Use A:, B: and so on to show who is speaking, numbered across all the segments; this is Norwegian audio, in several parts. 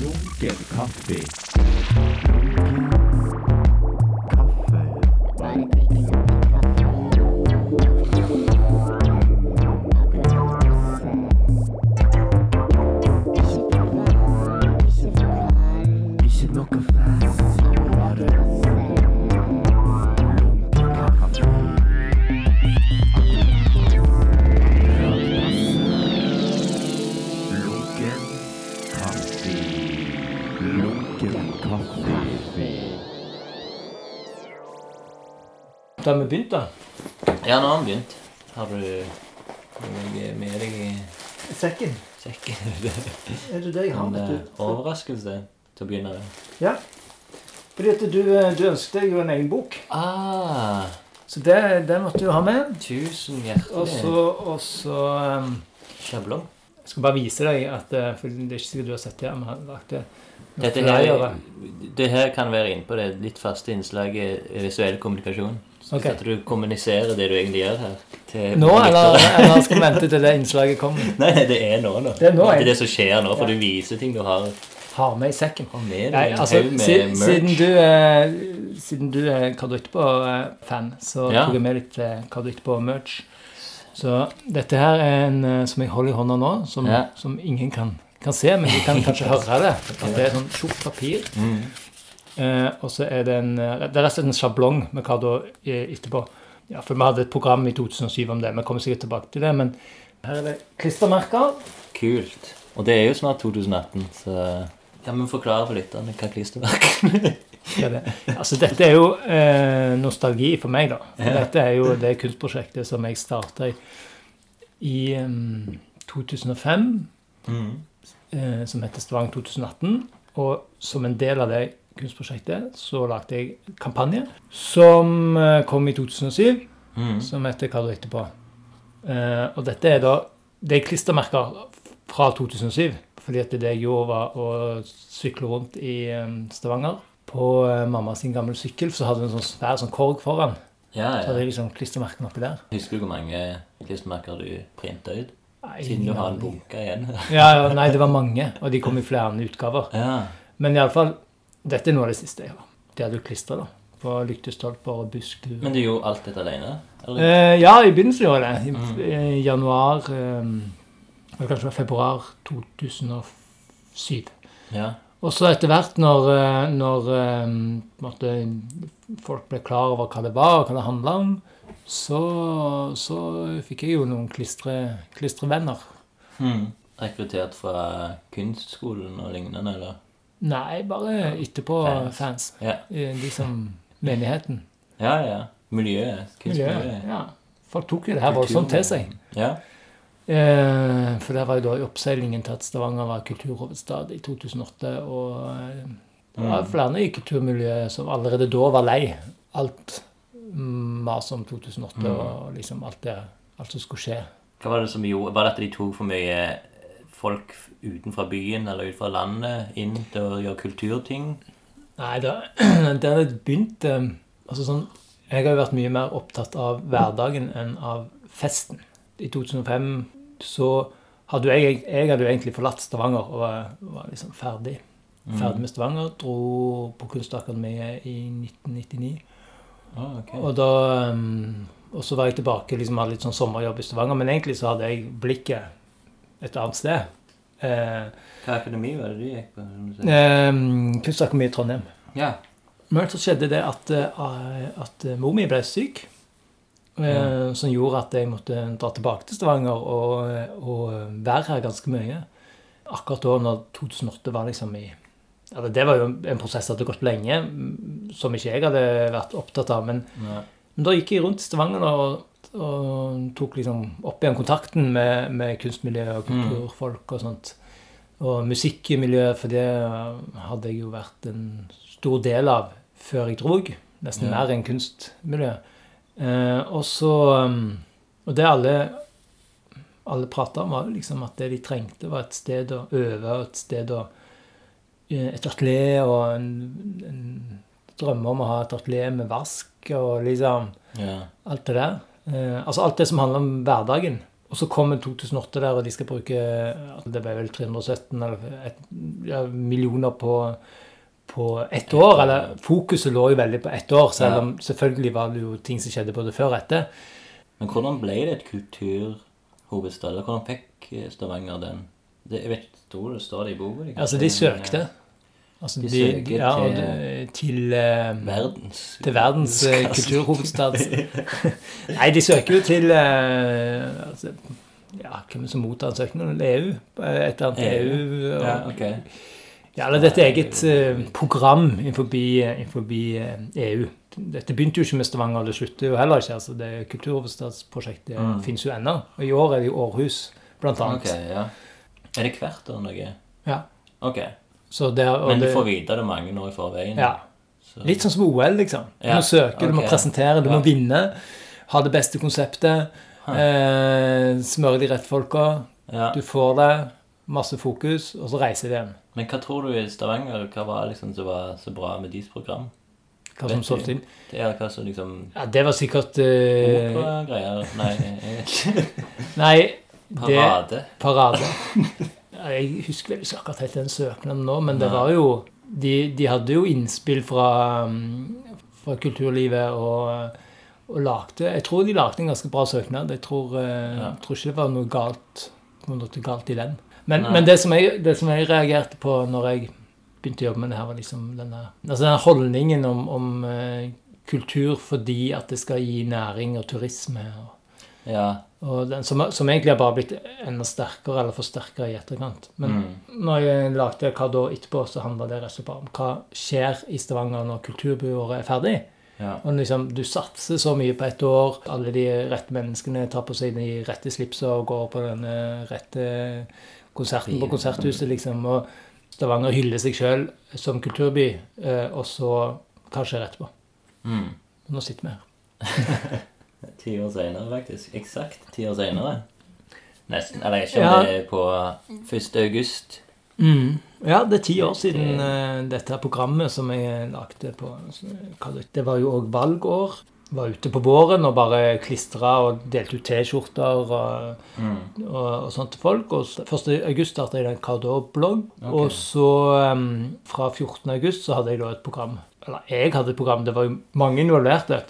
A: Lunken kaffe.
B: Da har vi begynt, da.
C: Ja, nå har vi begynt. Har du noe med deg i
B: Sekken.
C: sekken?
B: Er det det jeg har?
C: En
B: vet
C: eh,
B: du?
C: overraskelse til å begynne med.
B: Ja. Fordi at du, eh, du ønsket deg jo en egen bok.
C: Ah,
B: Så det, den måtte du ha med.
C: tusen
B: Og
C: hjertelig.
B: og så um,
C: Sjablong.
B: Jeg skal bare vise deg at eh, For det er ikke sikkert du har sett det. Men jeg har lagt det.
C: Dette
B: flyere.
C: her, det her kan være innpå det litt faste innslaget visuell kommunikasjon. Så
B: Ok.
C: At du kommuniserer det du egentlig gjør her. Til
B: Nå, eller, eller skal vi vente til det innslaget kommer?
C: Nei, det er nå. nå.
B: Det er nå,
C: det, er det som skjer nå, for
B: Ja.
C: du viser ting du har,
B: Har med i sekken.
C: har med deg.
B: Nei, altså,
C: med merch.
B: siden du er Siden du er Hva du etterpå-fan, så
C: Ja.
B: tok jeg med litt eh, Hva du etterpå-merch. Så dette her er en eh, som jeg holder i hånda nå, som,
C: Ja.
B: som ingen kan, kan se, men de kan kanskje høre det. At det er sånn tjukt papir.
C: Mm.
B: Eh, og så er det en eh, Det er rett og slett en sjablong med hva da eh, etterpå. Ja, for vi hadde et program i 2007 om det. Vi kommer sikkert tilbake til det. Men her er det klistremerker.
C: Kult. Og det er jo snart 2018, så ja, men forklare for lytterne hva klistremerkene
B: Ja, det. Altså, dette er jo eh, nostalgi for meg, da. Dette er jo det kunstprosjektet som jeg starta i, i um, 2005,
C: mm.
B: eh, som heter Stavanger 2018. Og som en del av det kunstprosjektet så lagde jeg kampanje som eh, kom i 2007,
C: Mm.
B: som heter Hva du etterpå. Uh, og dette er da Det er klistremerker fra 2007. Fordi at det jeg gjorde, var å sykle rundt i em, Stavanger. På eh, mamma sin gamle sykkel så hadde hun en sånn svær sånn korg foran.
C: Ja,
B: Så hadde
C: ja.
B: jeg liksom klistremerkene oppi der.
C: Husker du hvor mange klistremerker du printa ut?
B: Nei,
C: Siden du har en bunke igjen.
B: Ja, ja, nei, det var mange, og de kom i flere utgaver.
C: ja.
B: Men iallfall, dette er noe av det siste jeg har. Det hadde du klistra på lyktestolper og busker.
C: Men du gjorde alt dette alene?
B: Eh, ja, i begynnelsen gjorde jeg det. I
C: Mm.
B: januar eh, kanskje februar 2007.
C: Ja.
B: Og så etter hvert, når, eh, når eh, på folk ble klar over hva det var, og hva det handla om, så, så fikk jeg jo noen klistre, klistrevenner.
C: Hmm. Rekruttert fra kunstskolen og lignende, eller?
B: Nei, bare etterpå
C: Fans.
B: fans.
C: Ja.
B: Eh, De som Menigheten.
C: Ja, ja. Miljøet.
B: Miljøet.
C: Kunstmiljøet.
B: Ja. Folk tok jo det her voldsomt til seg.
C: Ja.
B: Eh, for det var jo da i oppseilingen til at Stavanger var kulturhovedstad i 2008. Og eh, det var
C: Mm.
B: flere i kulturmiljøet som allerede da var lei alt maset om 2008
C: Mm.
B: og liksom alt det alt som skulle skje.
C: Hva var det som gjorde Var det at de tok for mye folk utenfra byen eller utenfor landet inn til å gjøre kulturting?
B: Nei, det, det begynte altså sånn, Jeg har jo vært mye mer opptatt av hverdagen enn av festen. I 2005 så hadde jeg, jeg hadde jo egentlig forlatt Stavanger og var, var liksom ferdig. Ferdig med Stavanger. Dro på Kunstakademiet i 1999.
C: Ah, okay.
B: Og da um, Og så var jeg tilbake liksom hadde litt sånn sommerjobb i Stavanger. Men egentlig så hadde jeg blikket et annet sted. Eh,
C: Hva akademi var det du gikk på?
B: eh, Kunstakademiet i Trondheim.
C: Ja.
B: Men så skjedde det at, eh, at mor mi ble syk. Ja. Som gjorde at jeg måtte dra tilbake til Stavanger og, og være her ganske mye. Akkurat da når 2008 var liksom i altså Det var jo en prosess som hadde gått lenge, mm, som ikke jeg hadde vært opptatt av. Men,
C: ja.
B: men da gikk jeg rundt i Stavanger og, og tok liksom opp igjen kontakten med, med kunstmiljø og kulturfolk og sånt. Og musikkmiljø, for det hadde jeg jo vært en stor del av før jeg drog. Nesten
C: Ja.
B: mer enn kunstmiljø. Eh, og så um, Og det alle alle prata om, var liksom at det de trengte, var et sted å øve, et sted å eh, Et atelier og en, en drømme om å ha et atelier med vask og liksom
C: Ja.
B: alt det der. Eh, altså alt det som handler om hverdagen. Og så kommer 2008 der, og de skal bruke altså Det ble vel 317 eller et, ja, millioner på, på ett år. Eller fokuset lå jo veldig på ett år, selv
C: Ja.
B: om selvfølgelig var det jo ting som skjedde både før og etter.
C: Men hvordan ble det et kulturhovedstad? Hvordan fikk eh, Stavanger den? Det, jeg vet tror det står det i boka.
B: Altså, de søkte. Altså,
C: De
B: de,
C: søker
B: ja,
C: til-
B: til uh,
C: Verdens
B: Til verdens eh, kulturhovedstad. Nei, de søker jo til uh, altså, Ja, hvem som mottar søknaden? søknad? EU? Et eller annet
C: EU.
B: EU? og-
C: Ja, okay.
B: Ja, eller dette eget program innenfor, EU. Dette begynte jo ikke med Stavanger, det slutter jo heller ikke. altså det Kulturhovedstadsprosjektet
C: Mm.
B: finnes jo ennå. Og i år er det jo Århus, blant annet.
C: Ok, ja. Er det hvert år noe?
B: Ja.
C: Ok.
B: Og
C: Men du får vite det mange år i forveien?
B: ja,
C: Så-
B: Litt sånn som OL, liksom. Du
C: Ja,
B: må søke, du må presentere, du
C: Ja.
B: må vinne. Ha det beste konseptet.
C: Huh.
B: Eh, smøre de rette folka.
C: ja.
B: Du får det. Masse fokus, og så reiser vi igjen.
C: Men hva tror du i Stavanger hva var liksom som var så bra med deres program?
B: Hva som solgte inn.
C: Det er hva som liksom
B: Ja, det var sikkert uh...
C: Opera-greier. Nei.
B: Nei, det
C: Parade?
B: Jeg husker vel ikke akkurat helt den søknaden nå, men det var jo De, de hadde jo innspill fra, um, fra kulturlivet og, og lagde Jeg tror de lagde en ganske bra søknad. Jeg tror,
C: ja.
B: jeg tror ikke det var noe galt, noe galt i den. Men, men det, som jeg, det som jeg reagerte på når jeg begynte å jobbe med det her, var liksom denne, altså denne holdningen om, om eh, kultur fordi at det skal gi næring og turisme. og
C: Ja.
B: Den, som, som egentlig har bare blitt enda sterkere eller forsterka i etterkant. Men
C: Mm.
B: når jeg lagde Hva da etterpå, så handla det rett og slett om hva skjer i Stavanger når kulturbyåret er ferdig.
C: ja.
B: Og liksom, Du satser så mye på ett år. Alle de rette menneskene tar på seg de rette slipsa og går på den rette konserten på konserthuset, liksom. Og Stavanger hyller seg sjøl som kulturby. eh, Og så Hva skjer etterpå?
C: Mm.
B: Nå sitter vi her.
C: Ti år senere, faktisk. Eksakt ti år senere. Nesten. Eller ikke om
B: Ja.
C: det er på 1. august.
B: Mm. Ja, det er ti år siden uh, dette programmet som jeg lagde på det- Det var jo òg valgår. Var ute på våren og bare klistra og delte ut T-skjorter og,
C: Mm.
B: og, og sånt til folk. Og så- 1. august starta jeg en Cardot-blogg.
C: Okay.
B: Og så um, fra 14. august så hadde jeg da et program. Eller jeg hadde et program. Det var jo mange involverte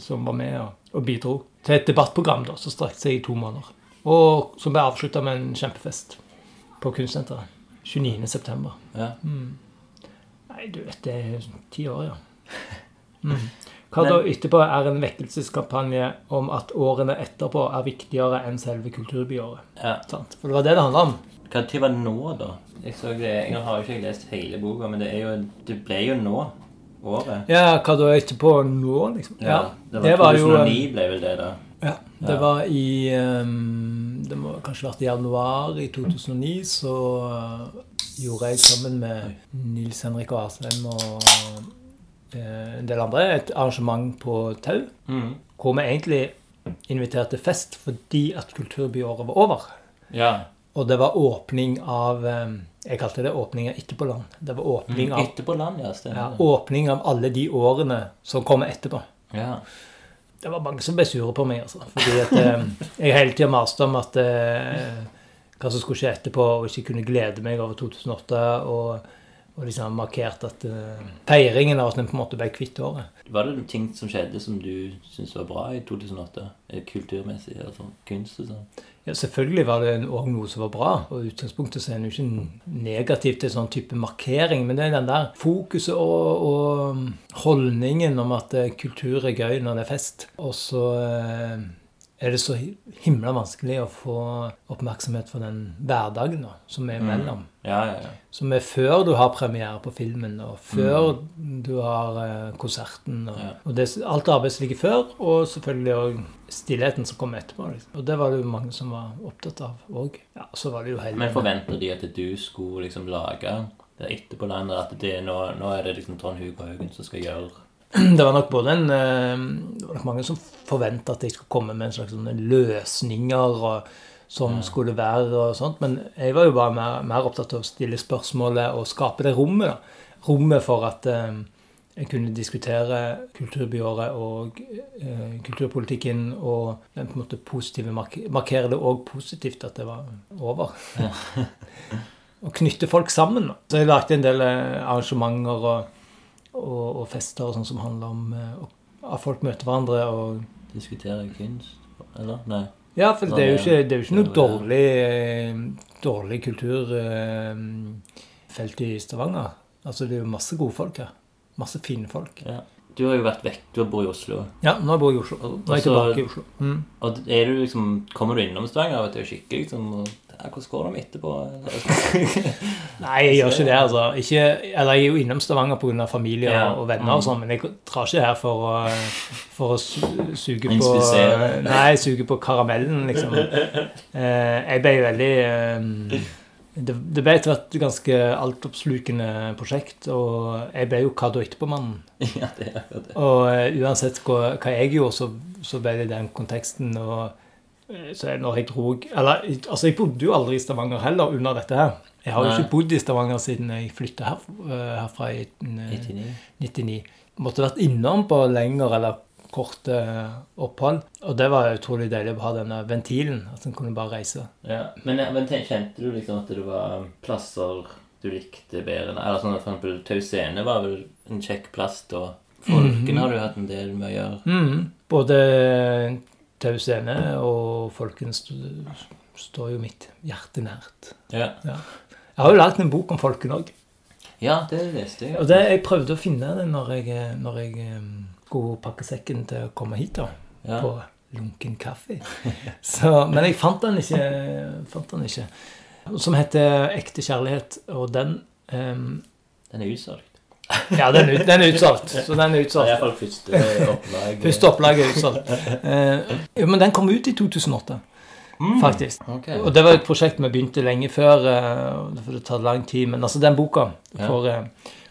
B: som var med og, og bidro til et debattprogram da, som strakte seg i to måneder. Og som ble avslutta med en kjempefest på Kunstsenteret. 29. september.
C: Mm.
B: Nei, du vet, det er ti år, ja. Mm. Hva da etterpå er en vekkelseskampanje om at årene etterpå er viktigere enn selve kulturbyåret.
C: ja.
B: Sant? For det var det det handla om.
C: Hva tid var nå, da? Jeg, så det, jeg har jo ikke lest hele boka, men det, er jo, det ble jo nå. Året.
B: Ja, hva da etterpå nå, liksom?
C: Ja, det var,
B: det var
C: 2009 ble vel det, da.
B: Ja, det
C: Ja.
B: var i um, Det må kanskje ha vært i januar i 2009, så uh, gjorde jeg sammen med Nils Henrik og Asheim og uh, en del andre et arrangement på Tau.
C: Mm.
B: Hvor vi egentlig inviterte fest fordi at kulturbyåret var over.
C: Ja.
B: Og det var åpning av um, Jeg kalte det åpning av Etterpåland. Det var åpning av,
C: mm, land, ja.
B: ja, åpning av alle de årene som kommer etterpå.
C: Ja.
B: Det var mange som ble sure på meg, altså. Fordi at eh, jeg hele tida maste om at eh, hva som skulle skje etterpå, og ikke kunne glede meg over 2008. Og, og liksom markert at uh, feiringen av at den på en måte ble kvitt året.
C: Var det noen ting som skjedde som du syntes var bra i 2008? Eh, Kulturmessig, altså kunst og sånn?
B: Ja, Selvfølgelig var det òg noe som var bra. Og utgangspunktet så er det ikke negativt til sånn type markering, men det er den der fokuset og, og holdningen om at eh, kultur er gøy når det er fest. Og så eh, er det så hi- himla vanskelig å få oppmerksomhet for den hverdagen da, som er imellom.
C: Ja, ja, ja.
B: Som er før du har premiere på filmen, og før du har eh, konserten. Og, og det, alt arbeidet som ligger før, og selvfølgelig òg stillheten som kommer etterpå. Liksom. Og det var det jo mange som var opptatt av òg. Ja, så var det jo hele
C: Men forventer de at du skulle liksom lage det etterpå landet? At det nå, nå er det liksom Trond Hugo Haugen som skal gjøre
B: Det var nok både en eh, Det var nok mange som forventa at jeg skulle komme med en slags løsninger og, som skulle være og sånt. Men jeg var jo bare mer, mer opptatt av å stille spørsmålet og skape det rommet. da. Rommet for at eh, jeg kunne diskutere kulturbyåret og eh, kulturpolitikken og den på en måte positive mark markere det òg positivt at det var over. og knytte folk sammen. da. Så jeg lagde en del arrangementer og, og, og fester og sånn som handler om eh, at folk møter hverandre. og
C: Diskutere kunst? Eller? Nei.
B: ja, for det er jo ikke, det er jo ikke noe dårlig, eh, dårlig kulturfelt i Stavanger. Altså, det er jo masse gode folk her. Masse fine folk.
C: Ja. Du har jo vært vekk. Du bor i Oslo.
B: Ja, nå bor jeg i Oslo. Nå er jeg tilbake i Oslo. Mm.
C: Og du liksom, kommer du innom Stavanger av og til kikker? Liksom, og, hvordan går det med etterpå?
B: Nei, jeg gjør ikke det, altså. Ikke, eller jeg er jo innom Stavanger pga. familie
C: Ja.
B: og venner og sånn, men jeg drar ikke her for å, for å suge på Nei, suge på karamellen, liksom. Eh, jeg ble veldig eh, det, det ble etter hvert ganske altoppslukende prosjekt, og jeg ble jo Kado etterpå-mannen.
C: ja, det er det.
B: Og eh, uansett hva, hva jeg gjorde, så, så ble det den konteksten. og eh, så jeg- når jeg dro Eller altså, jeg bodde jo aldri i Stavanger heller under dette her. Jeg har jo ikke bodd i Stavanger siden jeg flytta her, eh, herfra i eh,
C: 99.
B: 99. Måtte vært innom på lengre eller korte eh, opphold. Og det var utrolig deilig å ha denne ventilen. At en kunne bare reise.
C: Ja. Men, men kjente du liksom at det var plasser du likte bedre? Eller sånn for eksempel Tau Scene var vel en kjekk plass da? Folken har du hatt en del med å gjøre.
B: Mm. Både Tau ende, og Folken st- står jo mitt hjerte nært.
C: Ja,
B: Jeg har jo lagd en bok om Folken òg.
C: ja det leste jeg.
B: Og det, jeg prøvde å finne det når jeg, når jeg skulle pakke sekken til å komme hit. da,
C: Ja.
B: På Lunken kaffe. Så, men jeg fant den ikke. Fant den ikke. Som heter Ekte kjærlighet. Og den um,
C: Den er utsolgt.
B: Ja, den, ut- den er utsolgt. Så den er utsolgt.
C: iallfall første opplag.
B: Første opplag er utsolgt. Uh, jo, men den kom ut i 2008,
C: Mm.
B: faktisk.
C: Okay.
B: Og det var et prosjekt vi begynte lenge før. eh, For det tar lang tid. Men altså, den boka, for, eh,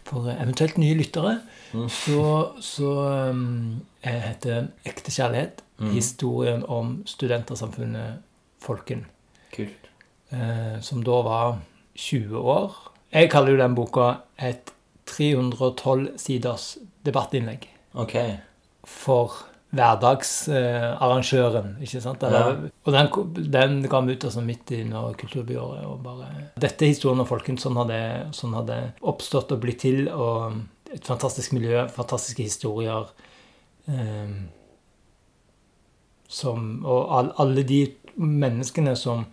B: for eventuelt nye lyttere,
C: Mm.
B: så, så um, heter Ekte kjærlighet.
C: Mm.
B: Historien om studentersamfunnet Folken.
C: Kult.
B: Eh, som da var 20 år. Jeg kaller jo den boka et 312 siders debattinnlegg
C: Ok.
B: for hverdagsarrangøren. ikke sant? Eller, Og den, den ga vi ut altså midt under kulturbyåret. og bare... Dette er historien om folken. Sånn har det, sånn det oppstått og blitt til. og Et fantastisk miljø, fantastiske historier. Eh, som, og all, alle de menneskene som,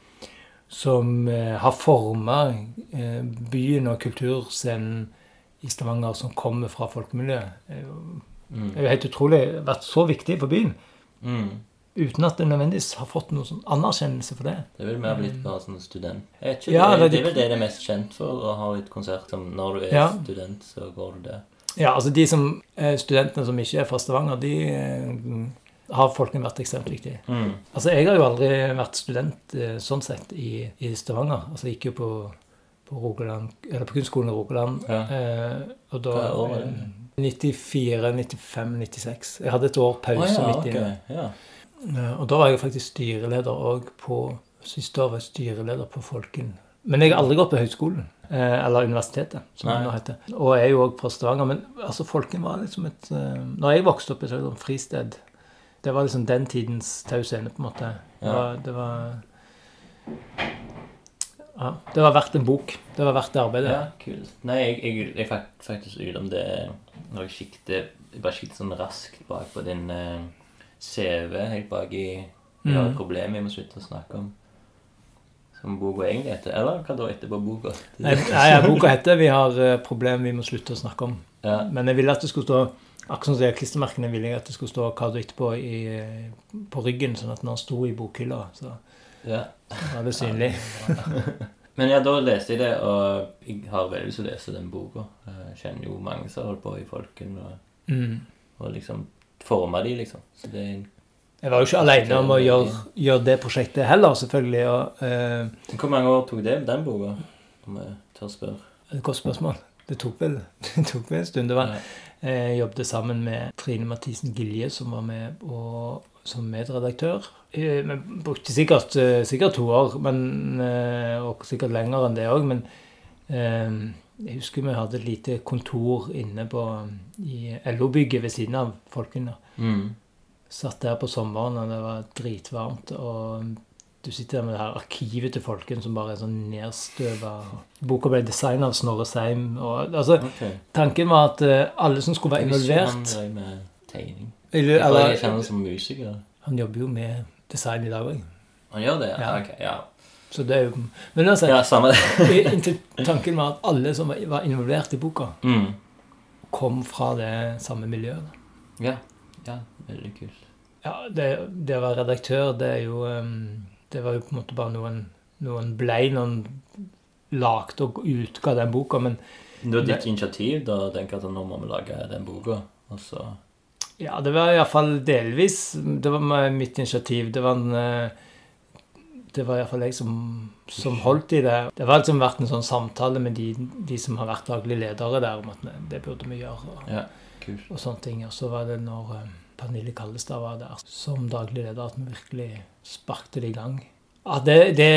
B: som eh, har forma eh, byen og kulturscenen i Stavanger, som kommer fra folkemiljøet. er jo
C: Mm.
B: det er jo helt utrolig vært så viktig for byen.
C: Mm.
B: Uten at det nødvendigvis har fått noen sånn anerkjennelse for det.
C: Det er vel mer blitt bare sånn student. Ikke,
B: Ja,
C: det, det er vel det det er mest kjent for, å ha litt konsert. Som når du er
B: Ja.
C: student, så går du der.
B: Ja, altså De som, studentene som ikke er fra Stavanger, de eh, har folkene vært ekstremt viktige.
C: Mm.
B: Altså, Jeg har jo aldri vært student eh, sånn sett i, i Stavanger. Altså, Jeg gikk jo på, på Rogaland, eller på kunstskolen i Rogaland.
C: Ja.
B: Eh, og da eh, 94, 95, 96. Jeg hadde et år pause
C: ja,
B: midt inne.
C: Ja.
B: Eh, Og da var jeg faktisk styreleder òg på Siste år var jeg styreleder på Folken. Men jeg har aldri gått på høyskolen. eh, Eller universitetet, som
C: Nei.
B: det nå heter. Og jeg er jo òg fra Stavanger. Men altså, Folken var liksom et uh, Når jeg vokste opp, et sånt fristed Det var liksom den tidens Tau Scene, på en måte. Det var, det var Ja, det var verdt en bok. Det var verdt det arbeidet.
C: ja, kult. Nei, jeg, jeg, jeg fikk faktisk ut om det når jeg kikket Jeg bare kikket sånn raskt bak på din uh, CV, helt bak i Vi har et
B: Mm.
C: problem vi må slutte å snakke om. Som boka egentlig heter. Eller hva da etterpå boka?
B: Nei, nei, ja, boka heter 'Vi har uh, problem vi må slutte å snakke om'.
C: Ja.
B: Men jeg ville at det skulle stå Akkurat som de klistremerkene ville jeg at det skulle stå hva du etterpå i, eh, på ryggen, sånn at den sto i bokhylla, så
C: ja.
B: var det synlig.
C: Men ja, da leste jeg det, og jeg har veldig lyst til å lese den boka. Jeg kjenner jo mange som har holdt på i Folken, og,
B: Mm.
C: og liksom forma de, liksom. Så det er en
B: Jeg var jo ikke alene om å gjøre, gjøre det prosjektet heller, selvfølgelig. Og, uh,
C: Hvor mange år tok det, den boka? Om jeg tør spørre.
B: et godt spørsmål. Det tok vel, det tok vel en stund. Det var, jeg jobbet sammen med Trine Mathisen Gilje, som var med og, som medredaktør. Vi brukte sikkert, eh, sikkert to år, men, eh, og sikkert lenger enn det òg. Men eh, Jeg husker vi hadde et lite kontor inne på, i LO-bygget ved siden av Folkene.
C: Mm.
B: Satt der på sommeren, og det var dritvarmt. Og du sitter der med det her arkivet til Folken som bare er sånn nedstøva. Boka ble designa av Snorre Seim. Og, altså,
C: okay.
B: tanken var at alle som skulle være involvert
C: tegning.
B: Eller,
C: Jeg bare kjenner ham som musiker.
B: Han jobber jo med design i dag òg.
C: Han gjør det? Ja.
B: Ja.
C: Ok, ja.
B: Så det er jo Men altså,
C: ja samme det.
B: inntil tanken var at alle som var- var involvert i boka,
C: Mm.
B: kom fra det samme miljøet.
C: Ja. ja, veldig kult.
B: Ja, det, det å være redaktør, det er jo um, Det var jo på en måte bare noen Noen blei noen lagde og utga den boka, men
C: Det var ditt initiativ da å tenke at nå må vi lage den boka, og så
B: ja, det var iallfall delvis Det var mitt initiativ. Det var en eh, det var iallfall jeg som, som holdt i det. Det har liksom vært en sånn samtale med de, de som har vært daglig ledere der, om at det burde vi gjøre. Og,
C: Ja,
B: og sånne ting. Og så var det når eh, Pernille Kallestad var der som daglig leder, at vi virkelig sparkte det i gang. Ja, det, det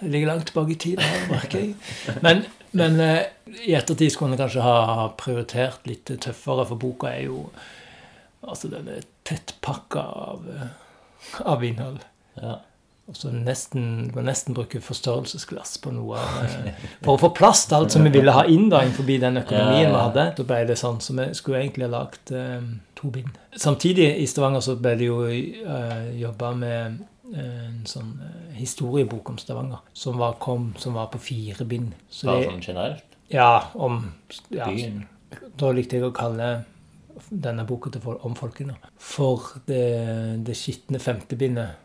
B: ligger langt tilbake i tid, merker jeg. Men, men eh, i ettertid skulle en kanskje ha prioritert litt tøffere, for boka er jo Altså, den er tettpakka av, eh, av innhold.
C: Ja.
B: Og så nesten, må nesten bruke forstørrelsesglass på noe av eh, For å få plass til alt som vi ville ha inn da, innenfor den økonomien
C: Ja, ja.
B: vi hadde. Da ble det sånn, Så vi skulle egentlig ha lagd eh, to bind. Samtidig i Stavanger så ble det jo eh, jobba med eh, en sånn historiebok om Stavanger som var, kom, som var på fire bind. Så
C: Bare sånn generelt?
B: ja, om ja,
C: Byen?
B: Da likte jeg å kalle denne boka om folkene for det, det skitne femte bindet.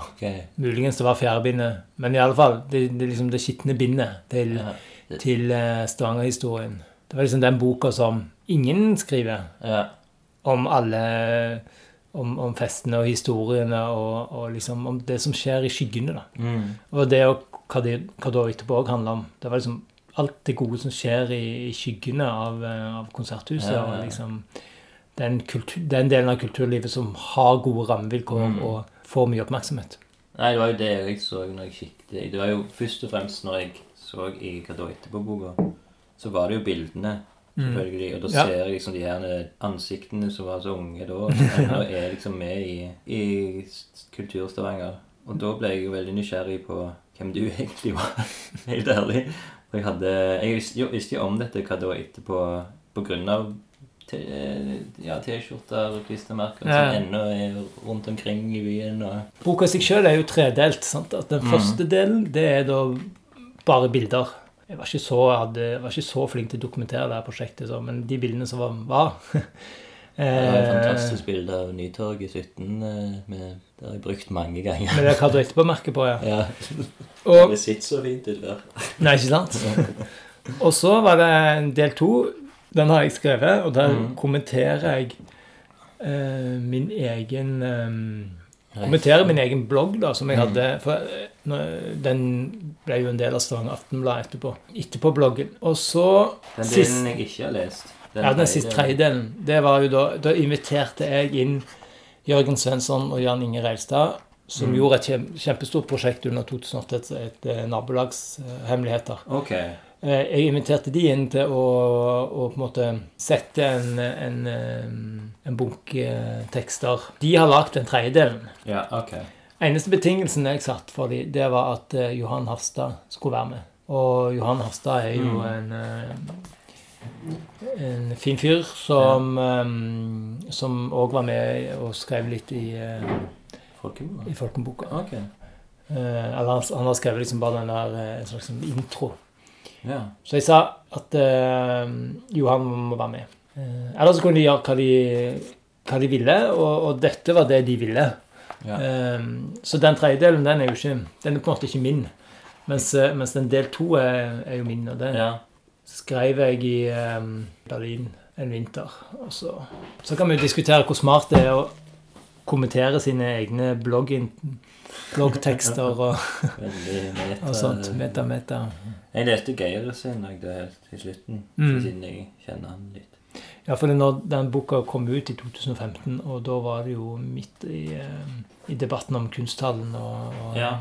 C: Ok.
B: Muligens det var fjerde bindet, men i alle fall det, det, liksom det skitne bindet til,
C: Ja.
B: til eh, Stavanger-historien. Det var liksom den boka som ingen skriver
C: ja.
B: om alle om, om festene og historiene og, og liksom om det som skjer i skyggene. da.
C: Mm.
B: Og det og hva, det, hva da etterpå òg handla om. Det var liksom alt det gode som skjer i, i skyggene av, eh, av konserthuset.
C: Ja.
B: og liksom den, kultur, den delen av kulturlivet som har gode rammevilkår
C: Mm.
B: og får mye oppmerksomhet.
C: Nei, det var jo det jeg så når jeg kikket. Det var jo først og fremst når jeg så i Hva da etterpå-boka, så var det jo bildene. Selvfølgelig, Og da
B: Mm. Ja.
C: ser jeg liksom de her ansiktene som var så unge da, som er liksom med i, i Kulturstavanger. Og da ble jeg jo veldig nysgjerrig på hvem du egentlig var, helt ærlig. For jeg hadde Jeg visste jo, om dette hva da etterpå på grunn av ja, T-skjorter og klistremerker
B: Ja.
C: som ennå er rundt omkring i byen. og...
B: Boka i seg sjøl er jo tredelt. sant? At Den
C: Mm.
B: første delen det er da bare bilder. Jeg var ikke så, hadde, var ikke så flink til å dokumentere det her prosjektet, så, men de bildene som var, var
C: Det var et
B: eh,
C: fantastisk bilde av Nytorget i 17. eh, Med, det har jeg brukt mange ganger.
B: Med det du etterpå-merket på, ja.
C: Ja,
B: Og,
C: Det sitter så fint ut der.
B: nei, ikke sant? Og så var det del to. Den har jeg skrevet, og der
C: Mm.
B: kommenterer jeg eh, min egen eh, Kommenterer min egen blogg, da, som jeg
C: Mm.
B: hadde for eh, Den ble jo en del av Stavanger Aftenblad etterpå. Etterpå bloggen. Og så
C: Den delen jeg ikke har lest. Den
B: ja, den siste
C: delen.
B: tredjedelen. Det var jo da Da inviterte jeg inn Jørgen Svensson og Jan Inge Reilstad, som
C: Mm.
B: gjorde et kjempestort prosjekt under 2008, et, et eh, nabolagshemmeligheter.
C: Ok.
B: Eh, Jeg inviterte de inn til å, å på en måte sette en, en, eh, en bunke eh, tekster. De har lagd den tredjedelen.
C: Ja, ok.
B: Eneste betingelsen jeg satt for dem, det var at Johan Harstad skulle være med. Og Johan Harstad er jo
C: Mm.
B: en, en fin fyr som som òg var med og skrev litt i,
C: Folkenboka.
B: I Folkenboka.
C: Ok.
B: Eller han, har skrevet liksom bare den der en slags intro.
C: Ja.
B: Så jeg sa at uh, Johan må være med. Uh, ellers så kunne de gjøre hva de, hva de ville, og, og dette var det de ville.
C: ja.
B: Eh, så den tredjedelen den er jo ikke Den er på en måte ikke min. Mens, eh, mens den del to er, er jo min. Og det
C: ja.
B: skrev jeg i um, Berlin en vinter. Så, så kan vi jo diskutere hvor smart det er å kommentere sine egne bloggin, bloggtekster og, og sånt. Meta, meta.
C: Jeg leste Geir sin da helt til slutten,
B: Mm.
C: siden jeg kjenner han litt.
B: Ja, for når den boka kom ut i 2015, og da var det jo midt i, eh, i debatten om kunsthallen og, og
C: Ja.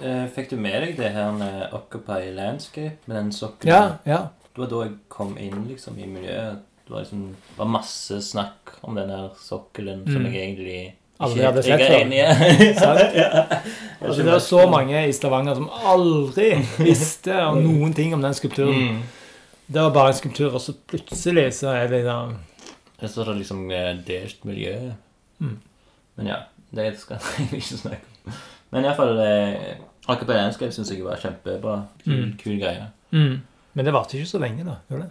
C: Eh, fikk du med deg det her med Occupy Landscape med den sokkelen?
B: Ja, ja.
C: Det var da jeg kom inn liksom i miljøet. Det var liksom det var masse snakk om den der sokkelen som
B: Mm.
C: jeg egentlig
B: Aldri hadde sett før. Altså, det er så mange i Stavanger som aldri visste om noen ting om den skulpturen.
C: Mm.
B: Det var bare en skulptur, og så plutselig så er det da
C: Så er det liksom eh, delt miljø.
B: Mm.
C: Men ja, det skal jeg ikke snakke om. Men iallfall skrevet syns jeg var kjempebra. Kul,
B: Mm.
C: kul greie.
B: mm. Men det varte ikke så lenge, da. gjorde det?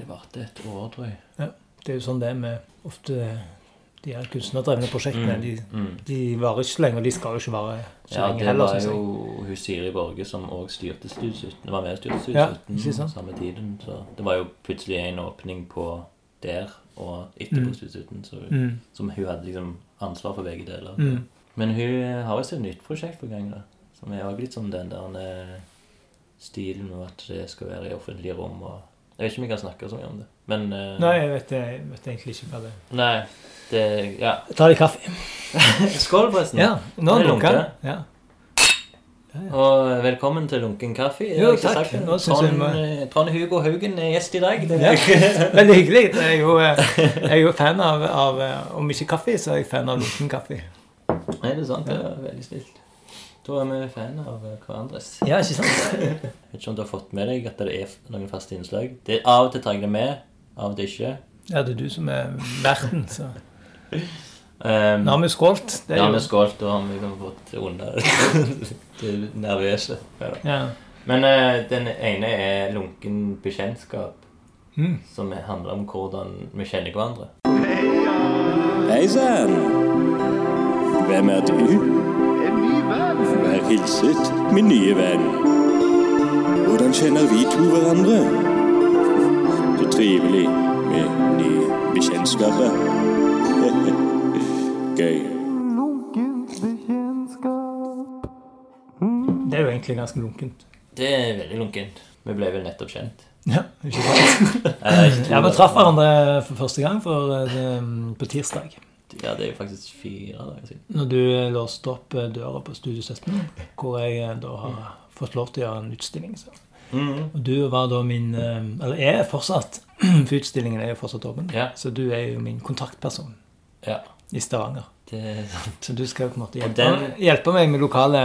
C: Det varte et år, tror jeg.
B: Det er jo sånn det med ofte de her kunstnerdrevne prosjektene.
C: Mm.
B: De,
C: Mm.
B: de varer ikke så lenge, og de skal jo ikke vare så
C: Ja,
B: lenge
C: det
B: heller.
C: var
B: synes jeg.
C: jo hun Siri Borge som òg styrte Studio 17. Det var med styrte Studio
B: Ja,
C: 17
B: ikke sant?
C: samme tiden. Så det var jo plutselig en åpning på der og etterpå
B: Mm.
C: Studio 17. Så,
B: Mm.
C: Som hun hadde liksom ansvar for begge deler.
B: Mm.
C: Men hun har jo et nytt prosjekt på gang, da. Som er òg litt som den der eh, stilen med at det skal være i offentlige rom og Jeg vet ikke om jeg kan snakke så mye om det. Men uh,
B: Nei, jeg vet, jeg vet egentlig ikke hva det er.
C: Nei, det Ja.
B: Ta litt kaffe.
C: Skål, forresten.
B: Ja, nå
C: er
B: lunker
C: Ja.
B: Ja.
C: Og velkommen til Lunken kaffe.
B: Jo, takk. jeg
C: Trond,
B: må-
C: eh, Trond Hugo Haugen er gjest i dag. Det
B: Ja.
C: er
B: Veldig hyggelig. Jeg er jo, eh, jeg er jo fan av, av eh, Om ikke kaffe, så er jeg fan av lunken kaffe.
C: Er det er sant. Det er veldig snilt. Da er vi fan av eh, hverandres.
B: Ja, ikke sant?
C: Jeg vet ikke om du har fått med deg at det er noen faste innslag. Det, av og til tar jeg det med, av og til ikke.
B: Ja, det er du som er verten, så
C: Um,
B: Nå har vi skålt. Det
C: ja,
B: er
C: vi skålt, og har vi liksom fått under det nervøse. Ja,
B: ja.
C: Men uh, den ene er lunken bekjentskap,
B: Mm.
C: som handler om hvordan vi kjenner hverandre.
D: Hei sann! Hvem er du? En ny venn. Vær hilset, min nye venn. Hvordan kjenner vi to hverandre? Så trivelig med nye bekjentskaper. Gøy.
B: Det er jo egentlig ganske lunkent.
C: Det er veldig lunkent. Vi ble vel nettopp kjent.
B: Ja, ikke sant? Ja, Vi traff hverandre for første gang for, eh, på tirsdag.
C: Ja, det er jo faktisk fire dager siden.
B: Når du låste opp eh, døra på Studio 17, hvor jeg eh, da har fått lov til å gjøre en utstilling. Så.
C: Mm.
B: Og du var da min Eller er fortsatt For utstillingen er jo fortsatt åpen.
C: Ja.
B: Så du er jo min kontaktperson
C: Ja,
B: i Stavanger.
C: Det.
B: Så du skal på en måte hjelpe,
C: den-
B: hjelpe meg med lokale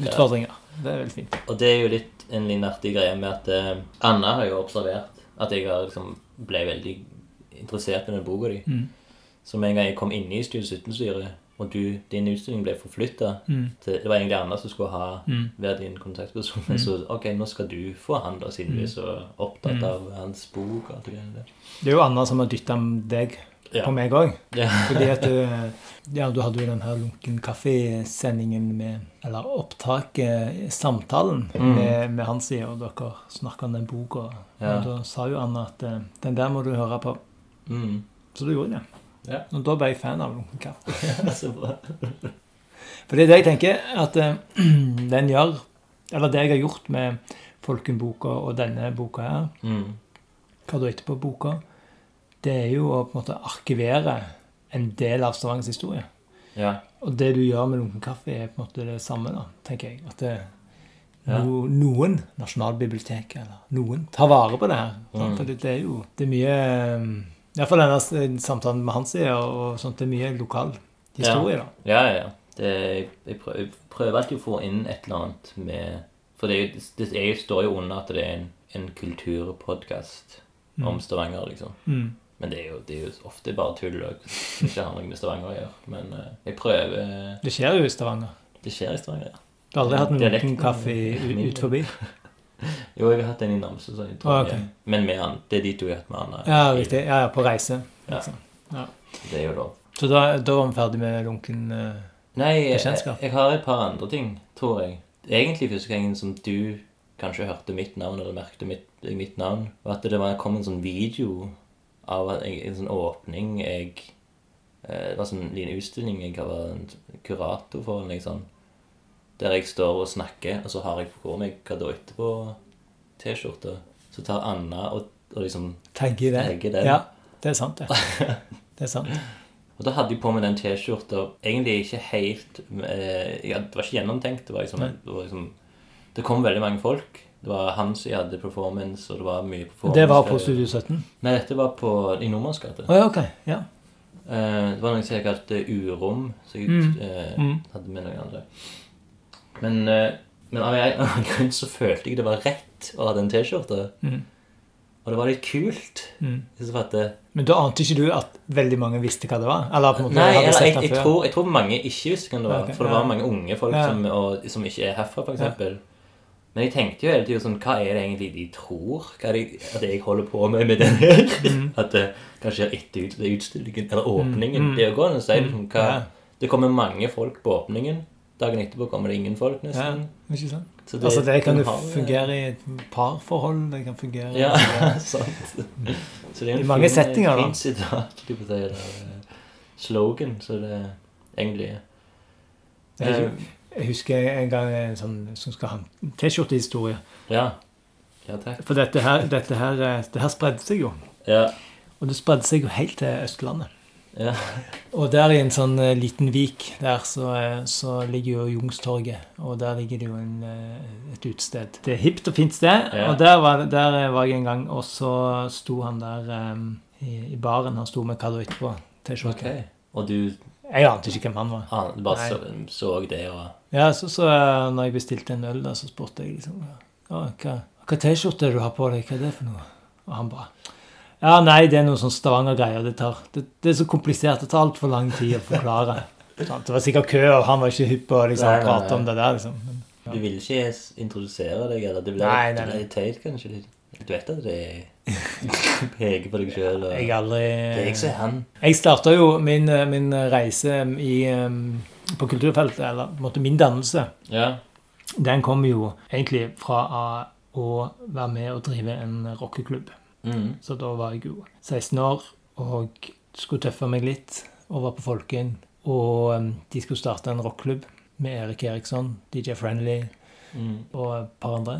B: utfordringer. Det er veldig fint.
C: Og det er jo litt en litt artig greie med at eh, Anna har jo observert at jeg har liksom ble veldig interessert i den boka di.
B: Mm.
C: Så med en gang jeg kom inn i Studio 17-styret, og du, din utstilling ble forflytta
B: Mm.
C: Det var egentlig Anna som skulle ha
B: Mm.
C: være din kontaktperson. Men så ok, nå skal du få han, da, siden du er så opptatt
B: Mm.
C: av hans bok. det.
B: Det er jo Anna som har dytta deg
C: Ja.
B: på meg òg.
C: Ja.
B: Fordi at du, ja, du hadde jo den her lunken kaffesendingen med Eller opptaket, samtalen
C: Mm.
B: med, med side, og dere snakka om den boka.
C: Ja.
B: Og da sa jo Anna at eh, den der må du høre på.
C: Mm.
B: Så du gjorde det.
C: Ja.
B: Og da ble jeg fan av lunken kaffe.
C: så bra.
B: For det er det jeg tenker at eh, den gjør Eller det jeg har gjort med Folkenboka og denne boka her,
C: Mm.
B: hva da etterpå boka, det er jo å på en måte arkivere en del av Stavangers historie.
C: Ja.
B: Og det du gjør med lunken kaffe, er på en måte det samme, da, tenker jeg. At det,
C: Ja.
B: no, noen Nasjonalbiblioteket, eller noen, tar vare på det her.
C: Mm.
B: For det, det er jo det er mye Iallfall denne samtalen med hans side, og sånt, det er mye lokal historie, da.
C: Ja, ja, ja. Det, jeg, prøver, jeg prøver alltid å få inn et eller annet med For det, det jeg står jo under at det er en, en kulturpodkast om Stavanger, liksom.
B: Mm.
C: Men det er, jo, det er jo ofte bare tull og ikke har noe med Stavanger å gjøre. Men uh, jeg prøver
B: Det skjer jo i Stavanger.
C: Det skjer i Stavanger, ja.
B: Du har aldri hatt en liten kaffe ut, forbi?
C: Jo, jeg har hatt en i Namsos og i
B: Ah, ok.
C: Men med han, det er de to jeg har hatt med han.
B: Ja, riktig. Ja, ja, på reise. Liksom. Ja.
C: Det er jo lov.
B: Så da, da var vi ferdig med lunken uh,
C: Nei, jeg, jeg har et par andre ting, tror jeg. Egentlig første gangen som du kanskje hørte mitt navn, eller merkte mitt, mitt navn, var at det var, kom en sånn video av en, en sånn åpning jeg eh, Det var sånn liten utstilling jeg var en kurator for, Liksom. Der jeg står og snakker, og så har jeg på meg hva da etterpå T-skjorte. Så tar Anna og, og liksom
B: Tagger det.
C: Den.
B: Ja, det er sant, det. Det er sant.
C: Og da hadde jeg på meg den T-skjorta egentlig ikke helt eh, ja, Det var ikke gjennomtenkt. Det var liksom, det, var liksom det kom veldig mange folk. Det var han som hadde performance, og det var mye performance.
B: Det var på Studio 17?
C: Nei, dette var på, i Nordmanns gate.
B: Oh, ja, ok. Ja.
C: Uh, det var noe som jeg kalte Urom, så jeg
B: Mm. Mm.
C: hadde med noen andre. Men, uh, men av en grunn så følte jeg det var rett å ha den T-skjorta.
B: Mm.
C: Og det var litt kult.
B: Mm.
C: Så for det,
B: Men da ante ikke du at veldig mange visste hva det var? Eller
C: Nei, jeg,
B: det
C: jeg, tror, jeg tror mange ikke visste hva det var.
B: Okay,
C: For det
B: ja.
C: var mange unge folk
B: Ja.
C: som, og, som ikke er herfra, f.eks. Men jeg tenkte jo hele tiden sånn Hva er det egentlig de tror hva er det, at jeg holder på med med den her?
B: Mm.
C: At det kanskje er etter ut, utstillingen, eller åpningen.
B: Mm.
C: Det er jo godt å si liksom, hva
B: Ja.
C: Det kommer mange folk på åpningen. Dagen etterpå kommer det ingen folk,
B: Ja,
C: nesten.
B: ikke sant?
C: Så
B: altså, det kan jo fungere i et parforhold. Det kan fungere
C: Ja, sant. Så det er en
B: I mange
C: fin,
B: settinger, da.
C: Sitat, du si, eh, slogan, så det er egentlig
B: Jeg, husker en gang en sånn som skal ha en T-skjortehistorie.
C: Ja. Ja, takk.
B: For dette her, dette her, det her spredde seg jo.
C: Ja.
B: Og det spredde seg jo helt til Østlandet.
C: Ja.
B: Og der i en sånn eh, liten vik der så, eh, så ligger jo Jungstorget. Og der ligger det jo en, eh, et utested. Det er hipt og fint sted.
C: Ja.
B: Og der var, der var jeg en gang, og så sto han der um, i, i baren. Han sto med Kadoit på T-skjorte.
C: Okay. Og du
B: Jeg ante ikke hvem han var.
C: ah, du bare
B: Nei.
C: så, så det og
B: Ja, så, så eh, når jeg bestilte en øl, da, så spurte jeg liksom ja, hva, hva T-skjorte du har på deg? Hva er det for noe? Og han bare Ja, nei, det er noe sånn Stavanger-greier. Det, tar- det, det er så komplisert. Det tar altfor lang tid å forklare. Det var sikkert kø, og han var ikke hypp på å liksom,
C: Nei, nei,
B: prate
C: nei.
B: om det der. liksom. Men,
C: Du vil ikke introdusere deg, eller det blir,
B: Nei, nei, nei.
C: teit, kanskje? litt. Du vet at det er peker på deg sjøl, og
B: jeg aldri
C: Det er jeg som er han.
B: Jeg starta jo min, eh, min reise i, eh, på kulturfeltet, eller på en måte min dannelse.
C: Ja.
B: Den kom jo egentlig fra å være med og drive en rockeklubb.
C: Mm.
B: Så da var jeg jo 16 år og skulle tøffe meg litt og var på Folken. Og um, de skulle starte en rockklubb med Erik Eriksson, DJ Friendly
C: Mm.
B: og et par andre.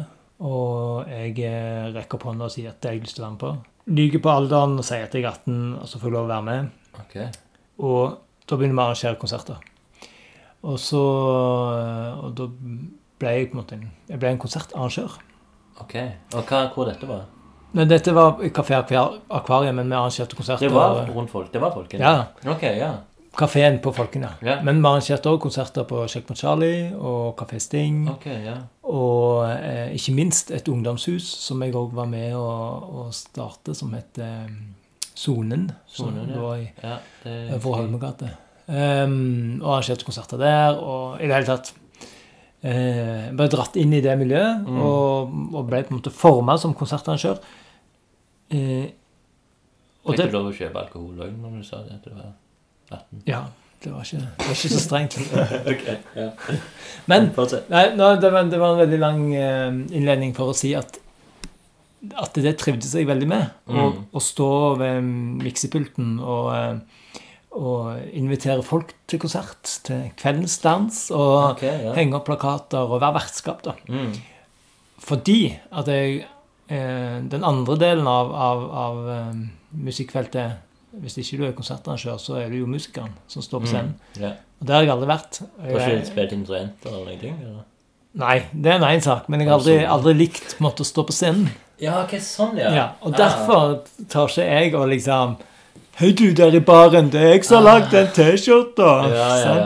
B: Og jeg eh, rekker opp hånda og sier at det har jeg lyst til å være med på. Lyver på alderen og sier at jeg er 18 og så får jeg lov å være med.
C: Ok.
B: Og da begynner vi å arrangere konserter. Og så Og da ble jeg på en måte en, jeg ble en konsertarrangør.
C: ok. Og hva, hvor dette var?
B: Nei, dette var Kafé Akvariet, men vi arrangerte konserter.
C: Det var rundt folk? Det var folken?
B: Ja.
C: Ok, ja.
B: Kafeen på Folken, ja.
C: Ja.
B: Men vi arrangerte også konserter på Checkpoint Charlie og Kafé Sting.
C: Okay, ja.
B: Og eh, ikke minst et ungdomshus som jeg òg var med å, å starte, som het eh, Sonen.
C: Sonen, ja.
B: lå i
C: ja
B: Vår Holmegate. Um, og arrangerte konserter der, og i det hele tatt uh, ble dratt inn i det miljøet
C: Mm.
B: og, og ble på en måte forma som konsertarrangør. Uh, og
C: Fikk du lov å kjøpe alkohol òg når du sa det? Til du var 18?
B: ja, det var ikke, det var ikke så strengt.
C: ok, ja.
B: Men Nei, no, det, var, det var en veldig lang eh, innledning for å si at, at det trivdes jeg veldig med. Å
C: Mm.
B: å stå ved miksepulten og, og invitere folk til konsert, til kveldens dans, og
C: okay, ja.
B: henge opp plakater og være vertskap. da.
C: Mm.
B: Fordi at jeg eh, Den andre delen av, av, av eh, musikkfeltet Hvis ikke du er konsertarrangør, så er du jo musikeren som står på scenen.
C: Mm. yeah.
B: Og det har jeg aldri vært.
C: Har
B: du
C: ikke spilt instrumenter eller noen ting? Eller?
B: Nei, det er én sak, men jeg har aldri, aldri likt måtte å stå på scenen.
C: Ja, ok, sånn, ja.
B: Ja, og
C: Ah.
B: derfor tar ikke jeg og liksom Hei, du der i baren, det er jeg som har lagd den T-skjorta!
C: Ja, ja, ja.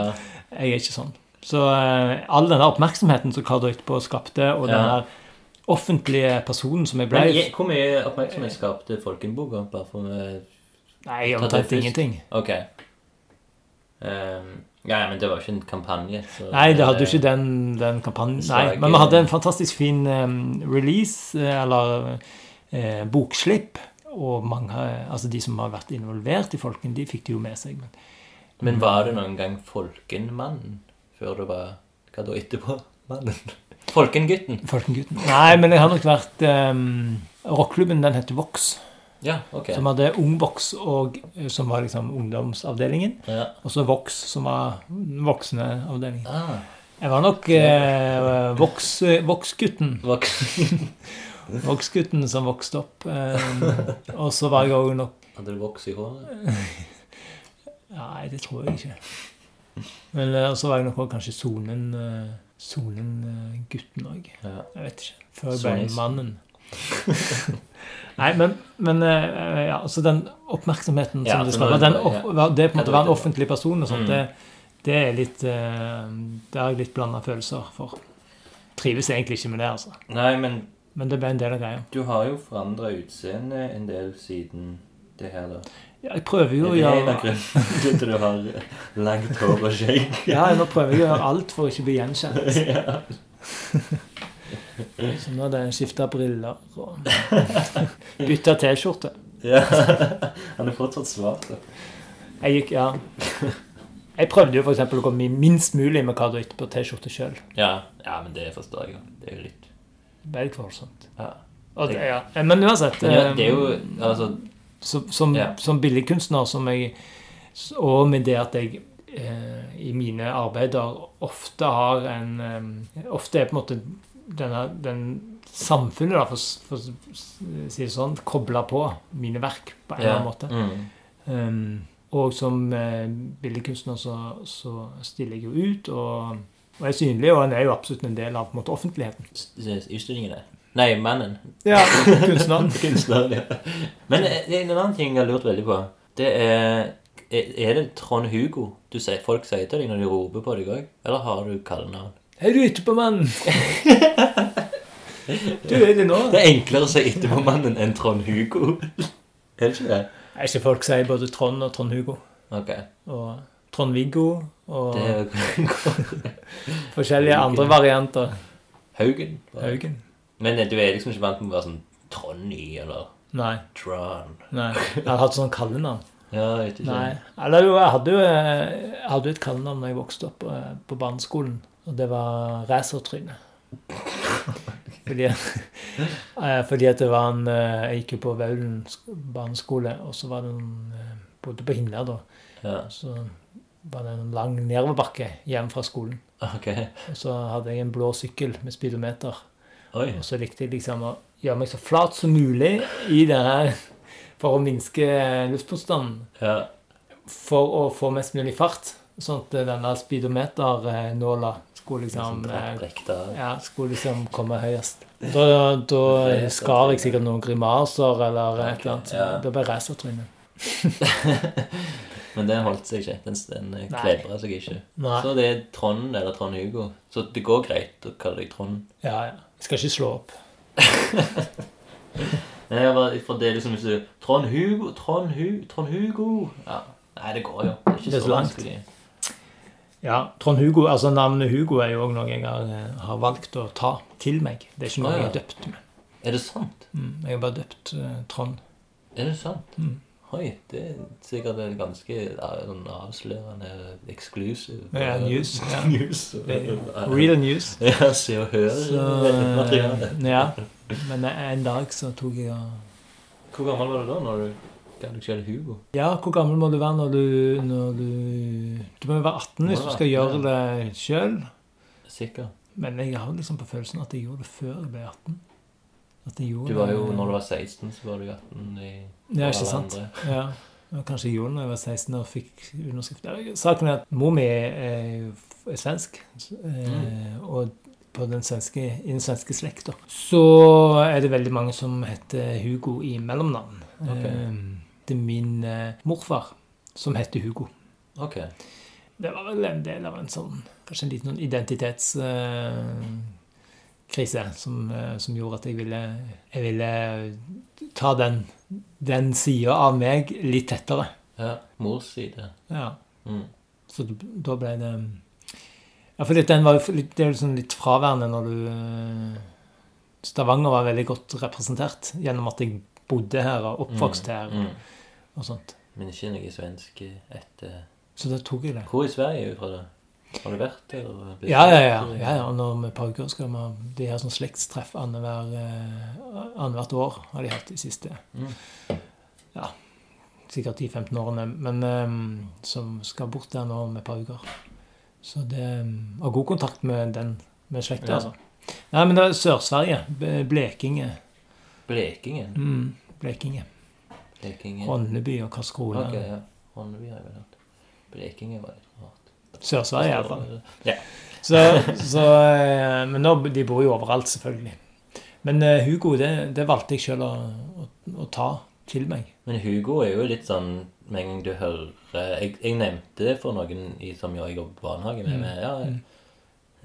B: Jeg er ikke sånn. Så uh, all denne oppmerksomheten som Karl etterpå skapte, og den der offentlige personen som jeg ble
C: Men hvor mye oppmerksomhet skapte Folkenboka? Bare for eh,
B: Nei,
C: jeg det
B: omtrent ingenting.
C: Ok. Um, ja, men det var ikke en kampanje.
B: Nei, det hadde jo ikke den, den kampanjen. Nei, men vi hadde en fantastisk fin um, release, eller uh, bokslipp. Og mange, eh, altså de som har vært involvert i Folken, de fikk det jo med seg. Men,
C: Men var det noen gang Folkenmannen før det var Hva da etterpå? Mannen? Folkengutten?
B: Folkengutten. Nei, men jeg har nok vært um, Rockklubben den heter Vox.
C: Ja, ok.
B: Som hadde Ungvox, og, eh, som var liksom ungdomsavdelingen.
C: Ja.
B: Og så Vox, som var voksneavdelingen. voksne avdelingen.
C: Ah,
B: Jeg var nok eh, Vox, Vox-gutten.
C: voksen.
B: Vox-gutten som vokste opp. Um, og så var jeg òg nok
C: Hadde du voks i håret?
B: Nei, det tror jeg ikke. Men eh, så var jeg nok også kanskje sonen eh, Sonen-gutten òg. Jeg vet ikke. Før jeg ble mannen. Nei, men, men eh, ja, altså den oppmerksomheten
C: Ja,
B: som det
C: så
B: skapte den Det på en måte å være en offentlig person og sånt,
C: Mm.
B: det, det er litt eh, Det har jeg litt blanda følelser for. Trives egentlig ikke med det, altså.
C: Nei, men
B: Men det ble en del av greia.
C: du har jo forandra utseende en del siden det her, da.
B: Ja, jeg prøver jo
C: Er
B: å
C: det en av
B: gjøre
C: grunnene til at du har langt hår og skjegg?
B: Ja, nå prøver jeg å gjøre alt for å ikke bli gjenkjent.
C: ja.
B: Så nå hadde jeg skifta briller og bytta T-skjorte.
C: ja. Han er fortsatt svart. da.
B: Jeg gikk, ja Jeg prøvde jo for å komme minst mulig med Cardo på T-skjorte sjøl.
C: Ja. ja, men det forstår jeg jo. Det er jo litt
B: Veldig
C: ja.
B: Det, ja. Men uansett
C: Men ja,
B: eh,
C: det er jo Altså
B: så, som,
C: Ja.
B: som billedkunstner som jeg Og med det at jeg eh, i mine arbeider ofte har en eh, Ofte er på en måte denne, den samfunnet, da, for å si det sånn, kobla på mine verk på en eller annen måte.
C: Mm.
B: Um, og som eh, billedkunstner så, så stiller jeg jo ut og, og er synlig, og han er jo absolutt en del av på en måte, offentligheten.
C: Utstillingene. Nei, mannen.
B: Ja, kunstneren.
C: kunstneren ja. Men eh, en annen ting jeg har lurt veldig på, det er Er er det Trond Hugo du sier, folk sier til deg når de roper på deg òg? Eller har du kallenavn?
B: Er du etterpåmannen? du er det nå.
C: Det er enklere å si etterpåmannen enn Trond Hugo. Er det ikke det?
B: Er ikke folk sier både Trond og Trond-Hugo?
C: Ok.
B: Og Trond-Viggo og forskjellige Haugen. andre varianter.
C: Haugen.
B: Haugen.
C: Men eh, du er liksom ikke vant med å være sånn Tronny eller
B: Nei.
C: Tron.
B: nei. Jeg har hatt sånn kallenavn.
C: Ja, jeg vet ikke.
B: Nei. Eller jo, jeg hadde jo, jeg hadde et kallenavn da jeg vokste opp eh, på barneskolen, og det var Racertryne. Fordi, eh, fordi at det var en Jeg gikk jo på Vaulen barneskole, og så var det en Bodde på Hinna da.
C: Ja,
B: Så var det en lang nedoverbakke hjem fra skolen.
C: Okay.
B: Og så hadde jeg en blå sykkel med speedometer.
C: Oi.
B: Og så likte jeg liksom å gjøre meg så flat som mulig i det her for å minske luftmotstanden.
C: Ja.
B: For å få mest mulig fart. Sånn at denne speedometernåla skulle liksom
C: Sånn
B: eh, ja, skulle liksom komme høyest. Da, da skar jeg sikkert noen grimaser eller et eller annet. Det ble racertryne.
C: Men den holdt seg ikke. Den, den klebra seg ikke.
B: Nei.
C: Så det er Trond eller Trond Hugo. Så det går greit å kalle deg Trond.
B: Ja, ja. Jeg skal ikke slå opp.
C: Nei, jeg bare, for det er liksom hvis du Trond Hugo, Trond-Hugo Trond Hugo ja. Nei, det går jo. Det er ikke
B: Det er
C: så
B: så langt.
C: vanskelig.
B: Ja, Trond Hugo, altså Navnet Hugo er jo òg noe jeg har, eh, har valgt å ta til meg. Det er ikke noe
C: ah, ja.
B: jeg er døpt med.
C: Er det sant?
B: Mm, jeg har bare døpt uh, Trond.
C: Er det sant?
B: Mm.
C: Oi, det er sikkert en ganske avslørende exclusive
B: Ja, news, ja.
C: news.
B: Real news.
C: Ja, se og hør
B: Så,
C: materiale.
B: ja. Men en dag så tok jeg og
C: Hvor gammel var du da når du deg selv Hugo?
B: Ja, hvor gammel må du være når du Når du, du må være 18 hvis du skal gjøre det sjøl.
C: Sikker.
B: Men jeg har liksom på følelsen at jeg gjorde det før jeg ble 18. At jeg gjorde
C: Du var jo,
B: det-
C: når du var 16, så var du 18 i
B: Ja,
C: er
B: ikke sant? Ja. Kanskje gjorde det da jeg var 16 og fikk underskrift. Saken er at mor mi er, er svensk. eh, Og på den svenske, i den svenske slekta så er det veldig mange som heter Hugo i mellomnavn.
C: Ok.
B: Eh, Det er min eh, morfar som heter Hugo.
C: Ok.
B: Det var vel en del av en sånn Kanskje en liten sånn identitetskrise som, som gjorde at jeg ville, jeg ville ta den, den sida av meg litt tettere.
C: Ja, mors side.
B: Ja.
C: Mm.
B: Så da ble det Ja, for den var jo litt, det er jo sånn litt fraværende når du eh, Stavanger var veldig godt representert gjennom at jeg bodde her og oppvokste her
C: Mm.
B: og sånt.
C: Men ikke noe svensk etter
B: Så da tok jeg det.
C: Hvor i Sverige er du fra? da? Har du vært der?
B: Ja, ja, ja. ja, ja. Og når vi par uker skal vi ha de her sånn slektstreff annethvert eh, år har de hatt de siste
C: Mm.
B: ja, sikkert 10-15 årene. Men um, som skal bort der nå om et par uker. Så det Har god kontakt med den med slekta,
C: Ja.
B: altså. Nei, men det er Sør-Sverige. Blekinge. Blekinge.
C: Blekingen?
B: Mm, Blekinge.
C: Blekingen.
B: Ronneby og Karlskrona.
C: Ok, ja. Ronneby har jeg vel hørt. Blekinge var rart.
B: Sør-Sverige iallfall.
C: Ja.
B: Så, så, eh, men nå, de bor jo overalt, selvfølgelig. Men eh, Hugo, det, det valgte jeg sjøl å, å, å ta til meg.
C: Men Hugo er jo litt sånn Med en gang du hører Jeg, jeg nevnte det for noen i, som jeg jobber på barnehage med. med ja,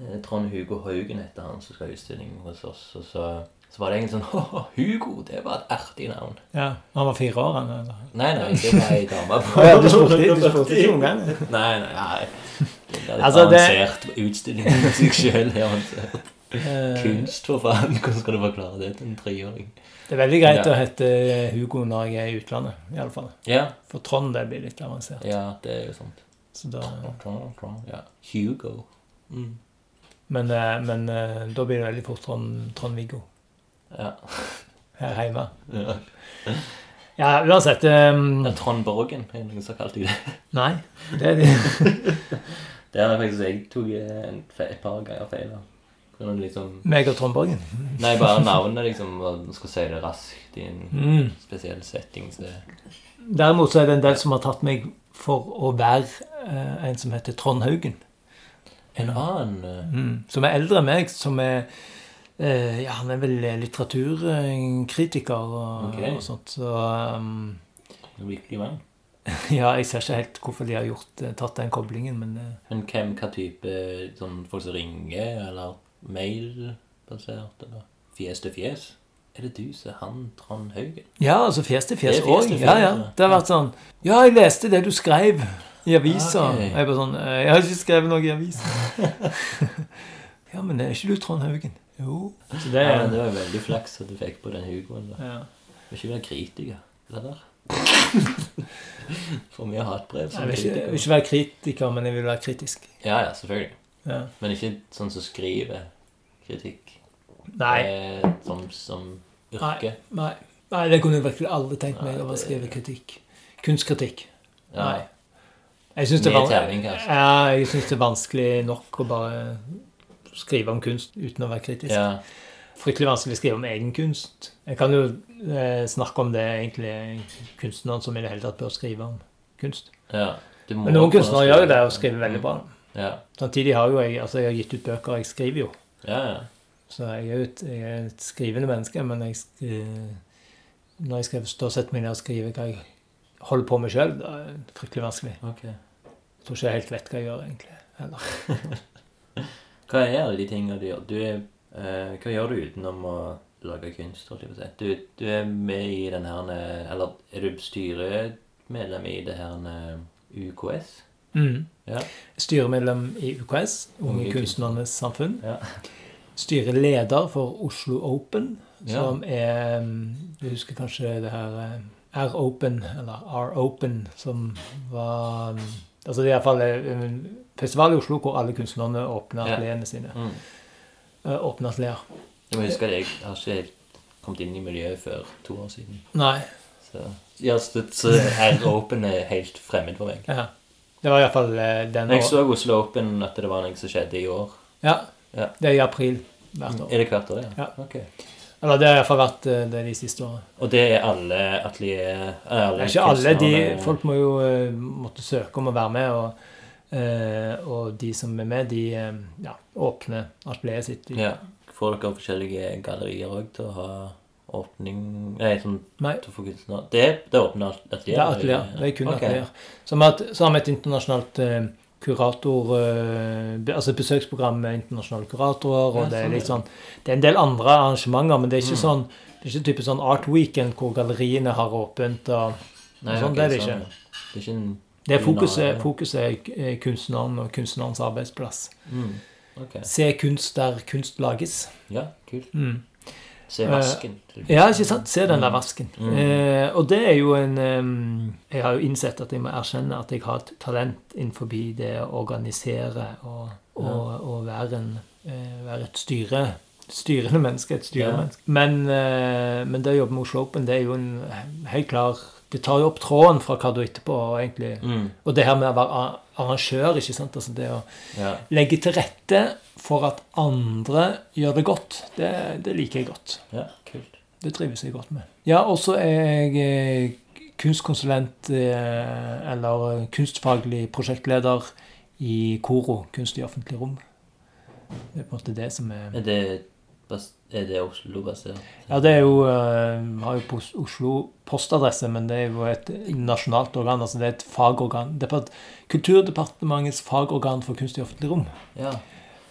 C: eh, Trond Hugo Haugen heter han som skal ha utstilling hos oss. Og så, så var det egentlig sånn Å, Hugo! Det var et artig navn.
B: Ja, Han var fire år, han.
C: Nei, nei, det var ei dame på
B: ja, du spurte ikke ungene?
C: Nei, nei, nei. Det litt
B: Altså, det-
C: avansert utstilling i seg sjøl.
B: Eh,
C: Kunst, for faen. Hvordan skal du forklare det til en treåring?
B: Det er veldig greit
C: Ja.
B: å hete Hugo når jeg er i utlandet, fall.
C: Ja,
B: For Trond det blir litt avansert.
C: ja, det er jo sant.
B: Så da,
C: Ja. Hugo. Mm.
B: men eh, men eh, da blir det veldig fort Trond- Trond-Viggo
C: Ja.
B: her hjemme.
C: ja.
B: Ja, uansett
C: um... Trond Borgen er det noen som har kalt deg det.
B: Nei, det er det.
C: Det har faktisk jeg tok et par ganger feil av. Liksom,
B: Meg og Trond Borgen.
C: nei, bare navnet, liksom. Og skal si det raskt i en
B: Mm.
C: spesiell setting. Så
B: Derimot så er det en del som har tatt meg for å være eh, en som heter Trond Haugen.
C: en annen eh,
B: Mm. Som er eldre enn meg, som er eh, Ja, han er vel litteraturkritiker og,
C: okay.
B: og sånt. Så um,
C: virkelig mann.
B: ja, jeg ser ikke helt hvorfor de har gjort, eh, tatt den koblingen, men eh,
C: Men hvem, hva type sånn folk som ringer, eller mail-basert, eller fjes til fjes? Er det du som er han Trond Haugen?
B: Ja, altså fjes til fjes òg. Ja, ja. Det har vært sånn Ja, jeg leste det du skrev i avisa.
C: Ok.
B: Jeg bare sånn «Eh, Jeg har ikke skrevet noe i avisa. ja, men er ikke du Trond Haugen? Jo. Så det
C: Ja,
B: er
C: men det var veldig flaks at du fikk på den Hugoen.
B: ja.
C: Du vil ikke være kritiker. Det der. For mye hatbrev
B: Jeg vil ikke, jeg vil ikke være kritiker, men jeg vil være kritisk.
C: Ja, ja, selvfølgelig.
B: Ja.
C: Men ikke sånn som skriver kritikk.
B: Nei.
C: Eh, som, som yrke.
B: Nei. Nei, det kunne jeg virkelig aldri tenkt meg å skrive kritikk. Kunstkritikk.
C: Ja.
B: Nei. Jeg syns det, ja, det er vanskelig nok å bare skrive om kunst uten å være kritisk.
C: Ja.
B: Fryktelig vanskelig å skrive om egen kunst. Jeg kan jo eh, snakke om det egentlig kunstneren som i det hele tatt bør skrive om kunst.
C: ja.
B: Men noen kunstnere gjør jo det og skriver veldig bra.
C: Ja.
B: Samtidig har jo jeg altså jeg har gitt ut bøker, jeg skriver jo.
C: Ja, ja.
B: Så jeg er jo et, jeg er et skrivende menneske, men jeg, sk- når jeg skal stå og sette meg ned og skrive hva jeg holder på med sjøl, er fryktelig vanskelig.
C: Okay.
B: Jeg tror ikke jeg helt vet hva jeg gjør, egentlig. Heller.
C: Hva er alle de tingene du gjør? Du eh, hva gjør du utenom å lage kunst? holdt jeg på å si? Du, du er med i den her eh, Eller er du styremedlem i det her eh, UKS?
B: Mm.
C: Ja.
B: Styremedlem i UKS, Unge Kunstnernes Samfunn.
C: Ja.
B: Styreleder for Oslo Open,
C: Ja.
B: som er mm, Du husker kanskje det her eh, R-Open, eller R-Open, som var Altså det er iallfall en festival i Oslo hvor alle kunstnerne åpner
C: Ja.
B: atelierene sine.
C: Mm.
B: Eh, Åpner atelier.
C: Jeg at jeg har ikke kommet inn i miljøet før to år siden.
B: Nei.
C: Så, ja, så, så R Open er helt fremmed for meg.
B: Ja. Det var iallfall den
C: år. jeg så Oslo Open at det var noe som skjedde i år.
B: Ja.
C: Ja.
B: Det er i april hvert år.
C: Er det hvert år, ja?
B: Ja.
C: Ok.
B: Eller det har iallfall vært eh, det de siste årene.
C: Og det er alle atelier alle
B: ikke alle de Folk må jo måtte søke om å være med, og, og de som er med, de ja, åpner atelieret sitt. De-
C: Ja. Får dere forskjellige gallerier òg til å ha åpning Nei, sånn
B: Nei,
C: til å få kunstner Det det åpner atelier?
B: det er atelier. Det er kun
C: okay.
B: atelier. Så har vi et internasjonalt eh, kurator eh, Altså besøksprogram med internasjonale kuratorer, og
C: Ja,
B: det er
C: sånn,
B: litt sånn Det er en del andre arrangementer, men det er ikke
C: Mm.
B: sånn det er ikke typisk sånn Art Weekend hvor galleriene har åpent. og
C: Nei,
B: sånn,
C: Okay,
B: det er det ikke.
C: Sånn. Det er ikke en
B: Det er fokuset, fokuset er kunstneren og kunstnerens arbeidsplass.
C: mm. Ok.
B: Se kunst der kunst lages.
C: Ja, kult.
B: Mm.
C: Se vasken.
B: Ja, ikke sant? Se den der vasken.
C: Mm.
B: Eh, og det er jo en em, Jeg har jo innsett at jeg må erkjenne at jeg har et talent innenfor det å organisere og, og, og være, en, eh, være et styre styrende menneske. Et styremenneske. Men, eh, men det å jobbe med Oslo Open, det er jo en helt klar Det tar jo opp tråden fra hva du etterpå. Og, egentlig,
C: Mm.
B: og det her med å være arrangør, ikke sant. Altså det å
C: Ja.
B: legge til rette for at andre gjør det godt, det, det liker jeg godt.
C: ja, kult.
B: Det trives jeg godt med. Ja, og så er jeg eh, kunstkonsulent eh, eller kunstfaglig prosjektleder i KORO, kunst i offentlig rom. Det er på en måte det som er
C: Er det, er det Oslo-basert?
B: Ja, det er jo uh, har jo Oslo postadresse, men det er jo et nasjonalt organ. altså Det er et fagorgan. Depart Kulturdepartementets fagorgan for kunst i offentlig rom.
C: Ja.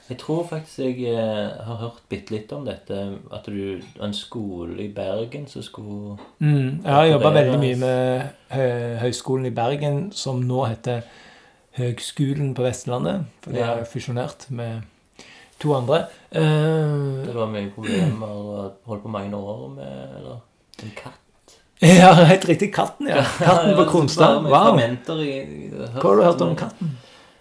C: Jeg tror faktisk jeg eh, har hørt bitte litt om dette. At du En skole i Bergen som skulle
B: Mm, jeg har jobba veldig mye med hø Høgskolen i Bergen, som nå heter Høgskolen på Vestlandet. For de
C: Ja.
B: har fusjonert med to andre.
C: Det
B: Eh,
C: var mye problemer og holdt på mange år med Eller en katt.
B: ja, helt riktig. Katten, ja. Katten på Kronstad. Wow. Hva har du hørt om katten?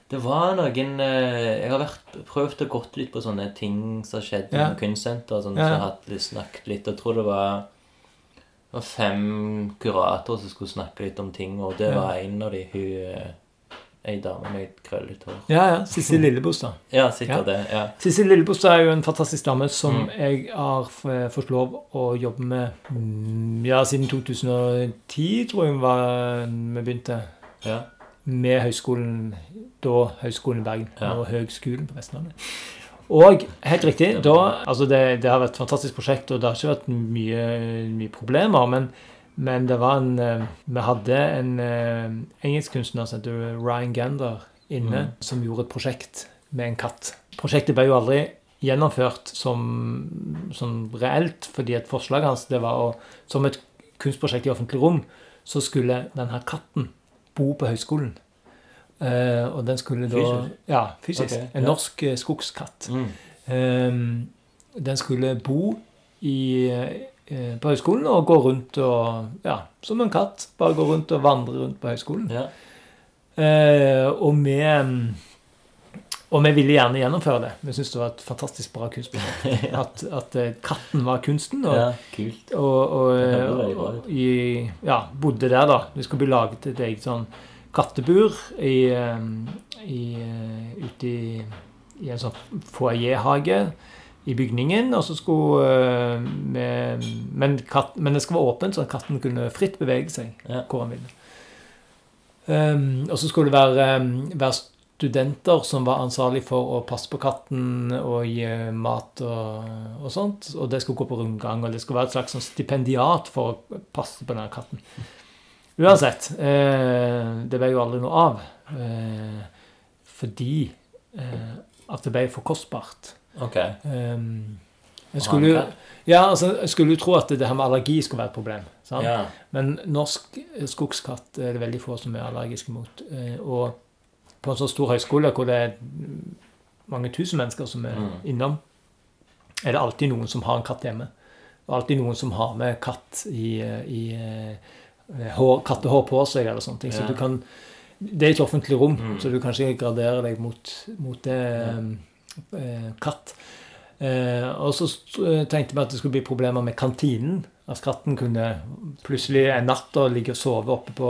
C: Det var noen eh, Jeg har vært, prøvd å gått litt på sånne ting som har skjedd
B: Ja.
C: på kunstsenter. Sånn,
B: Ja.
C: Så har hatt snakket litt. Jeg tror det var, det var fem kuratorer som skulle snakke litt om ting, og det
B: Ja.
C: var en av de hun eh, Ei dame med et krøllete hår.
B: Ja, ja. Sissel Lillebostad.
C: Ja, sikkert
B: Ja.
C: det. ja.
B: Sissi Lillebostad er jo en fantastisk dame som
C: Mm.
B: jeg har fått lov å jobbe med mm, ja, siden 2010, tror jeg var vi begynte.
C: ja.
B: med høyskolen, da Høgskolen i Bergen,
C: Ja.
B: og Høgskolen på Vestlandet. Og helt riktig, da, altså det, det har vært et fantastisk prosjekt, og det har ikke vært mye, mye problemer, men, men det var en eh, Vi hadde en eh, engelskkunstner som heter Ryan Gander inne,
C: Mm.
B: som gjorde et prosjekt med en katt. Prosjektet ble jo aldri gjennomført som, som reelt, fordi et forslag hans det var å Som et kunstprosjekt i offentlig rom, så skulle denne katten bo på høyskolen. Eh, og den skulle da
C: Fysisk?
B: Ja, fysisk.
C: Okay,
B: en
C: ja.
B: norsk eh, skogskatt.
C: Mm.
B: Eh, den skulle bo i, eh, på høyskolen og går rundt og Ja, som en katt. Bare går rundt og vandrer rundt på høyskolen.
C: ja.
B: Eh, og vi og vi ville gjerne gjennomføre det. Vi syntes det var et fantastisk bra kunstprosjekt. At, at eh, katten var kunsten. Og,
C: ja, kult.
B: og, og,
C: bra
B: og, i, ja, bodde der, da. Det skulle bli laget et eget sånn kattebur i, eh, i, eh, ute i, i en sånn foajéhage i bygningen. Og så skulle med, men, katt, men det skulle være åpent, så katten kunne fritt bevege seg
C: Ja.
B: hvor han ville. Um, og så skulle det være, um, være studenter som var ansvarlig for å passe på katten og gi eh, mat og, og sånt. Og det skulle gå på rundgang, og det skulle være et slags sånn stipendiat for å passe på denne katten. Uansett, eh, det ble jo aldri noe av. Eh, fordi eh, at det ble for kostbart.
C: Ok.
B: Um, jeg skulle, jo- ja, altså, jeg skulle jo tro at det her med allergi skulle være et problem. Sant?
C: Ja.
B: Men norsk skogskatt er det veldig få som er allergiske mot. Eh, Og på en så stor høyskole hvor det er mange tusen mennesker som er
C: Mm.
B: innom, er det alltid noen som har en katt hjemme. Og alltid noen som har med katt i, eh, i eh, hår, kattehår på seg eller sånne ting. Så du kan Det er et offentlig rom,
C: Mm.
B: så du kan ikke gradere deg mot, mot det eh, katt. Eh, og så eh, tenkte vi at det skulle bli problemer med kantinen. At katten kunne plutselig en natt og ligge og sove oppe på,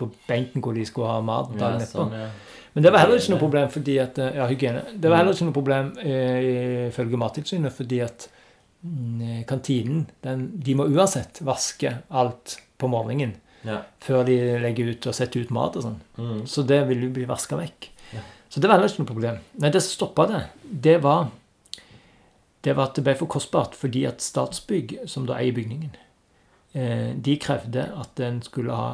B: på benken hvor de skulle ha mat
C: Ja, sånn, ja.
B: Men det var heller ikke noe problem fordi at eh, Ja, hygiene. Det var heller ikke noe problem eh, ifølge Mattilsynet fordi at mm, kantinen den, De må uansett vaske alt på morgenen
C: Ja.
B: før de legger ut og setter ut mat og sånn.
C: Mm.
B: Så det vil jo bli vaska vekk. Så det var heller ikke noe problem. Nei, det som stoppa det, det var det var at det ble for kostbart fordi at Statsbygg, som da eier bygningen, eh, de krevde at en skulle ha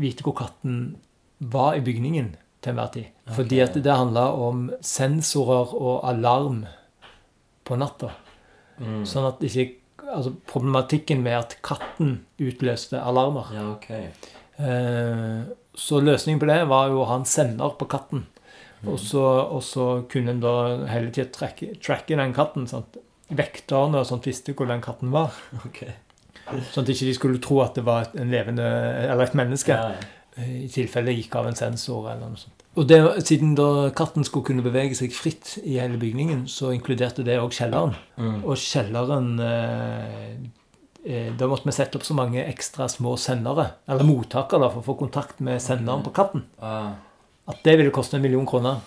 B: vite hvor katten var i bygningen til enhver tid. Fordi at det handla om sensorer og alarm på natta.
C: Mm.
B: Sånn at ikke Altså problematikken med at katten utløste alarmer.
C: Ja, ok.
B: Eh, Så løsningen på det var jo å ha en sender på katten. Og så, og så kunne en da hele tida tracke, tracke den katten. Sant? Vekterne og sånt visste hvor den katten var.
C: Ok.
B: Sånn at ikke de skulle tro at det var en levende, eller et menneske.
C: Ja, ja.
B: I tilfelle det gikk av en sensor eller noe sånt. Og det, siden da katten skulle kunne bevege seg fritt i hele bygningen, så inkluderte det òg kjelleren.
C: Mm.
B: Og kjelleren eh, eh, Da måtte vi sette opp så mange ekstra små sendere, eller mottakere, da, for å få kontakt med senderen på katten.
C: Ah,
B: At det ville koste en million kroner.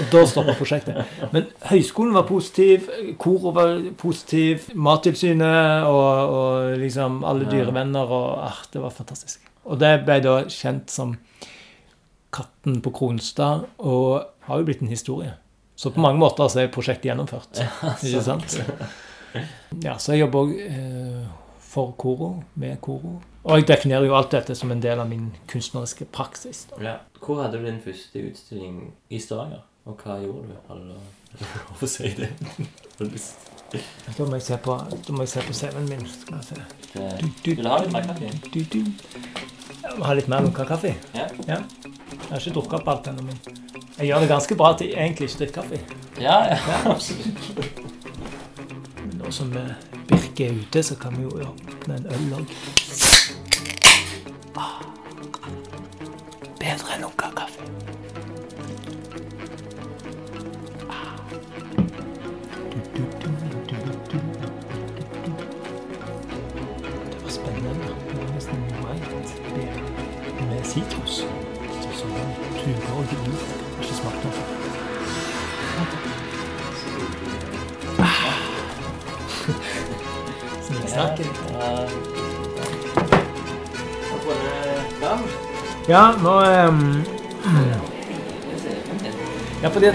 B: Og da stoppa prosjektet. Men høyskolen var positiv, koret var positiv, Mattilsynet og, og liksom alle
C: Ja.
B: dyrevenner og ah, Det var fantastisk. Og det ble da kjent som Katten på Kronstad, og har jo blitt en historie. Så på mange måter så er prosjektet gjennomført. Ikke sant? Ja, så jeg jobber òg eh, for Koro, med Koro. Og jeg definerer jo alt dette som en del av min kunstneriske praksis. Da.
C: Ja. Hvor hadde du din første utstilling i Stavanger? Og hva gjorde du? Hadde du lov å si det? Du
B: Da må jeg se på, da må jeg se på CV-en min. Skal jeg se.
C: til Vil du ha litt mer kaffe?
B: Du, du. Jeg må ha litt mer lukka kaffe.
C: Ja.
B: Ja. Jeg har ikke drukket opp alt ennå, men jeg gjør det ganske bra til egentlig ikke drikker kaffe.
C: Ja, ja, absolutt.
B: Men nå som eh, Birke er ute, så kan vi jo åpne en øl òg. Bedre enn lunka kaffe. Har
C: funnet fram?
B: Ja, nå um, Ja, fordi at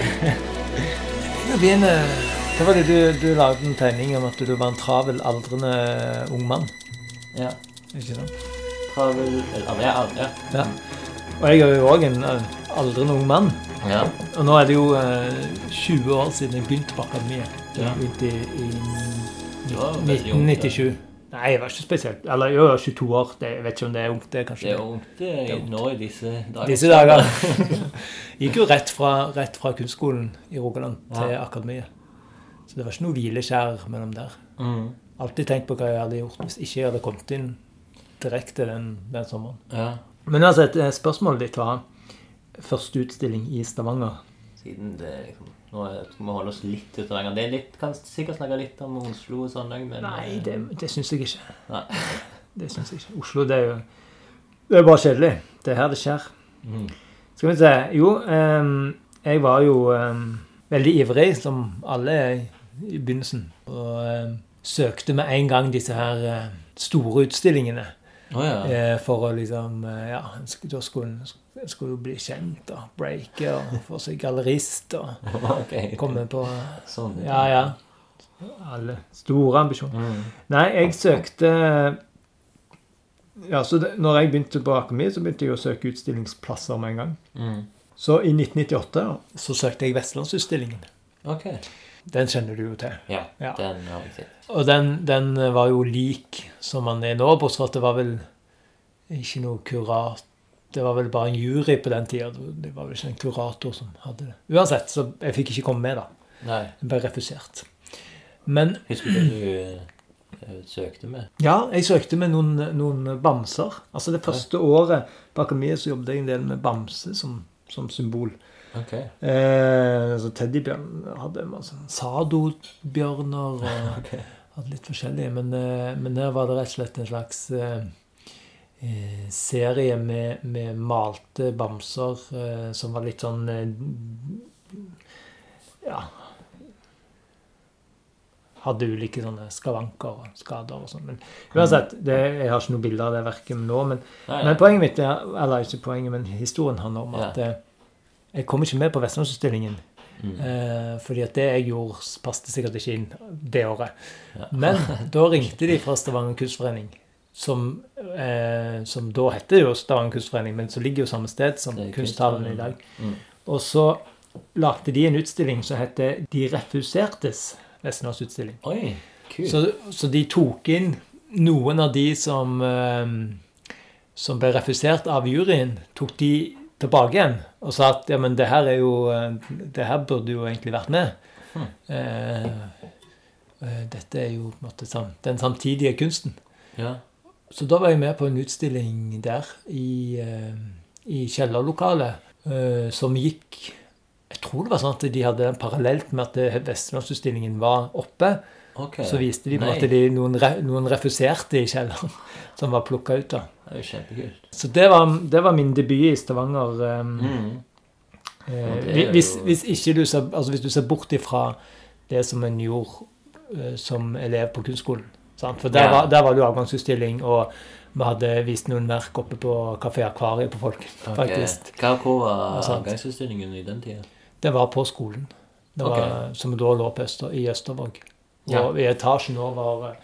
B: Jeg begynner Hva var det du, du lagde en tegning om at du var en travel, aldrende ung mann?
C: Ja.
B: Ikke sant?
C: Travel eller, Ja. ja.
B: Ja. Og jeg er jo òg en eh, aldrende ung mann.
C: ja.
B: Og nå er det jo eh, 20 år siden jeg begynte på akademiet.
C: Ja.
B: begynte i,
C: ung,
B: 1997. Nei, jeg var ikke spesielt Eller jeg var 22 år. Det, jeg vet ikke om det er ungt. Det er kanskje
C: Det er ungt eh, nå i disse dager.
B: Disse dager. Gikk jo rett fra, rett fra kunstskolen i Rogaland til
C: Ja.
B: akademiet. Så det var ikke noe hvileskjær mellom der.
C: Mm.
B: Alltid tenkt på hva jeg hadde gjort hvis ikke jeg hadde kommet inn direkte den, den sommeren.
C: Ja.
B: Men altså, et spørsmål ditt var første utstilling i Stavanger.
C: Siden det liksom Nå skal vi holde oss litt av gang. Det er litt, kan sikkert snakke litt om Oslo og sånn òg, men
B: Nei,
C: eh,
B: det, det syns jeg ikke.
C: Nei.
B: Det syns jeg ikke. Oslo, det er jo Det er bare kjedelig. Det er her det skjer.
C: Mm.
B: Skal vi se. Jo, um, jeg var jo um, veldig ivrig, som alle er i begynnelsen. Og um, søkte med en gang disse her uh, store utstillingene.
C: Å ja.
B: uh, for å liksom uh, Ja, da skulle en skulle jo bli kjent og breake og få seg gallerist og
C: okay.
B: komme på
C: Sånn.
B: Ja, ja. Alle store ambisjoner.
C: Mm.
B: Nei, jeg søkte Ja, så det, når jeg begynte på akademi, så begynte jeg å søke utstillingsplasser med en gang.
C: Mm.
B: Så i 1998 så søkte jeg Vestlandsutstillingen.
C: Ok.
B: Den kjenner du jo til.
C: Ja,
B: Ja.
C: den har jeg sett.
B: Og den, den var jo lik som man er nå, bortsett fra at det var vel ikke noe kurat Det var vel bare en jury på den tida. Det var vel ikke en kurator som hadde det. Uansett, så jeg fikk ikke komme med, da.
C: Nei.
B: Jeg ble refusert. Men
C: Husker du hva du eh, søkte med?
B: ja, jeg søkte med noen, noen bamser. Altså det første året på akademiet så jobbet jeg en del med bamse som, som symbol.
C: Ok.
B: Eh, altså Teddybjørn hadde masse sadobjørner. og
C: Ok.
B: hadde litt forskjellige. Men, eh, men her var det rett og slett en slags eh, serie med, med malte bamser eh, som var litt sånn eh, Ja Hadde ulike sånne skavanker og skader og sånn. Men uansett, det, jeg har ikke noe bilde av det verket nå. Men,
C: Nei,
B: men poenget mitt er, eller ikke poenget, men historien handler om at ja. jeg kom ikke med på Vestlandsutstillingen.
C: Mm.
B: Eh, fordi at det jeg gjorde, passet sikkert ikke inn det året.
C: Ja.
B: Men da ringte de fra Stavanger Kunstforening, som, eh, som da heter jo Stavanger Kunstforening, men som ligger jo samme sted som Kunsthallen i dag.
C: Mm.
B: Og så lagde de en utstilling som heter De refusertes Vestlandsutstilling.
C: Oi.
B: Så, så de tok inn noen av de som, eh, som ble refusert av juryen, tok de tilbake igjen og sa at ja, men det her er jo eh, Det her burde jo egentlig vært med.
C: Hmm.
B: Eh, dette er jo på en måte den samtidige kunsten.
C: Ja.
B: Så da var jeg med på en utstilling der i, eh, i kjellerlokalet eh, som gikk Jeg tror det var sånn at de hadde den parallelt med at Vestlandsutstillingen var oppe.
C: Okay.
B: Så viste de på at de, noen, noen refuserte i kjelleren som var plukka ut. da.
C: Det er jo kjempekult.
B: Så det var, det var min debut i Stavanger. Um,
C: Mm.
B: Eh, hvis, hvis, ikke du ser, altså hvis du ser bort ifra det som en gjorde uh, som elev på kunstskolen. Sant? For der,
C: Ja.
B: var, der var det avgangsutstilling, og vi hadde vist noen verk oppe på Kafé Akvariet på Folk, faktisk.
C: Hva, hvor var avgangsutstillingen i den tida?
B: Det var på skolen, det var,
C: okay.
B: som da lå på Øster, i Østervåg.
C: Ja.
B: Og i etasjen over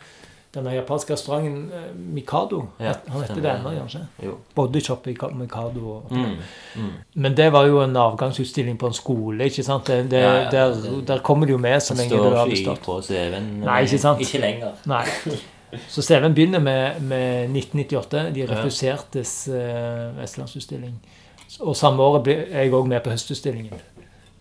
B: denne japanske restauranten eh, Mikado.
C: Ja,
B: Han heter det ennå, kanskje?
C: Jo.
B: Bodyshop i Mikado. Og,
C: Mm. Mm.
B: Men det var jo en avgangsutstilling på en skole, ikke sant? Det, det,
C: Ja, ja,
B: der, der kommer det jo med så lenge du har bestått.
C: på CV-en.
B: Nei, ikke sant.
C: Ikke lenger.
B: Nei. Så CV-en begynner med, med 1998. De refusertes uh, vestlandsutstilling. Og samme året ble jeg òg med på høstutstillingen.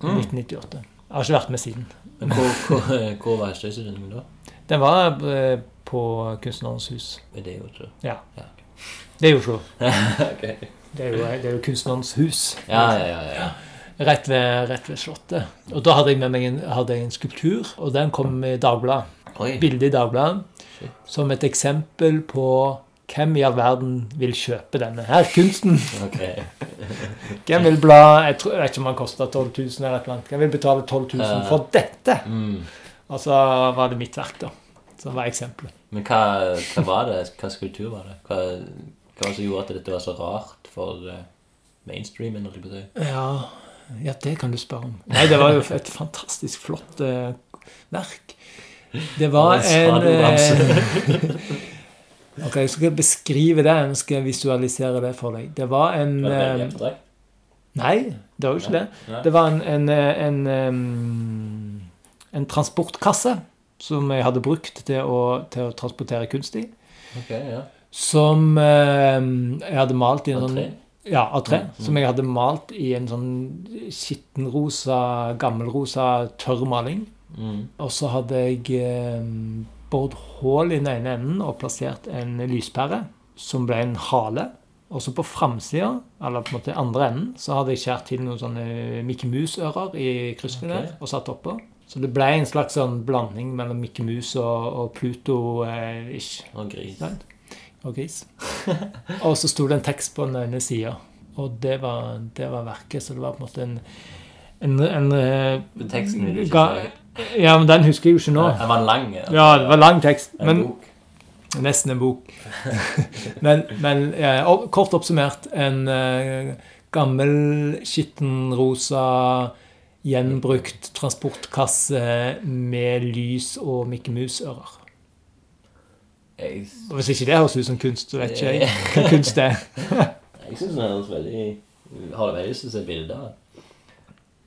C: Mm.
B: 1998. Jeg har ikke vært med siden.
C: Men hvor, hvor, hvor var høstutstillingen da?
B: Den var eh, på Kunstnernes hus.
C: Men det jo, tror jeg.
B: Ja.
C: Ja.
B: Det er jo Oslo.
C: okay.
B: Det er jo, det er jo Kunstnernes hus.
C: Ja, ja, ja. ja.
B: Rett ved, rett ved Slottet. Og da hadde jeg med meg en, en skulptur, og den kom i Dagbladet.
C: Bildet
B: Bilde i Dagbladet. Som et eksempel på hvem i all verden vil kjøpe denne her kunsten. Hvem vil bla Jeg, tror, ikke om den koster 12 000 eller et eller annet. Hvem vil betale 12 000 for dette?
C: Mm.
B: Og så var det mitt verk, da. Som var eksempelet.
C: Men hva, hva var det? Hva skulptur var det? Hva, hva var det som gjorde at dette var så rart for uh, mainstreamen?
B: Ja, ja, det kan du spørre om. Nei, det var jo et fantastisk flott uh, verk. Det var en eh, Ok, jeg skal beskrive det. Jeg skal visualisere det for deg. Det var en
C: Var det
B: eh? Nei, det var jo ikke det. Det var en, en, eh, en, en transportkasse som jeg hadde brukt til å, til å transportere kunst i.
C: Okay, ja.
B: Som eh, jeg hadde malt i en sånn? Ja, av tre.
C: Mm.
B: Som jeg hadde malt i en sånn skittenrosa, gammelrosa tørr maling.
C: Mm.
B: Og så hadde jeg eh, boret hull i den ene enden og plassert en lyspære som ble en hale. Og så på framsida, eller på en måte andre enden, så hadde jeg skåret til noen sånne Mickey Mouse-ører i kryssfiner
C: okay.
B: og satt oppå. Så det ble en slags sånn blanding mellom Mikke Mus og, og Pluto-ish.
C: Og gris.
B: Og gris. og så sto det en tekst på den ene sida. Og det var, det var verket. Så det var på en måte en, en, en eh,
C: teksten vil du ikke si.
B: Ja, men den husker jeg jo ikke nå.
C: Den var lang.
B: Ja, ja det var lang tekst.
C: En
B: Men
C: bok.
B: Nesten en bok. men men ja, kort oppsummert en eh, gammel, skitten, rosa, gjenbrukt transportkasse med lys og Mikke
C: Mus-ører.
B: Og Hvis ikke det høres ut som kunst, så vet ikke jeg hva kunst det er.
C: jeg syns den høres veldig Har det veldig lyst til å se bilder.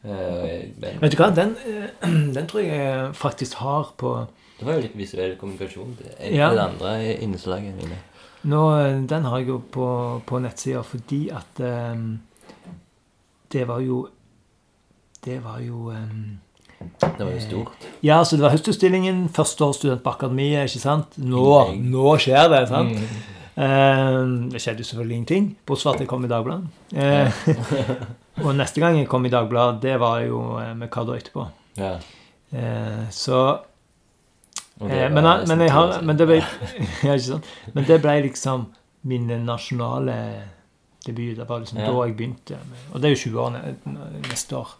C: Eh, men
B: Vet du hva, den, eh, den tror jeg faktisk har på
C: det var jo litt visuell kommunikasjon. Det
B: Ja.
C: det andre innslaget mine.
B: Nå, eh, Den har jeg jo på, på nettsida fordi at um, det var jo Det var jo um,
C: Det var jo stort.
B: Ja, så det var høstutstillingen. Første års student på akademiet. ikke sant? Nå, nå skjer det. sant?
C: Mm.
B: Eh, det skjedde jo selvfølgelig ingenting, bortsett fra at jeg kom i Dagbladet. Eh, og neste gang jeg kom i Dagbladet, det var jo eh, med Kaddo etterpå.
C: Ja.
B: Eh, så
C: det
B: eh, men, men, jeg har, men, det ble, ja, sant? men det ble liksom min nasjonale debut. Det var liksom
C: Ja.
B: da jeg begynte. Med, og det er jo 20 år neste år.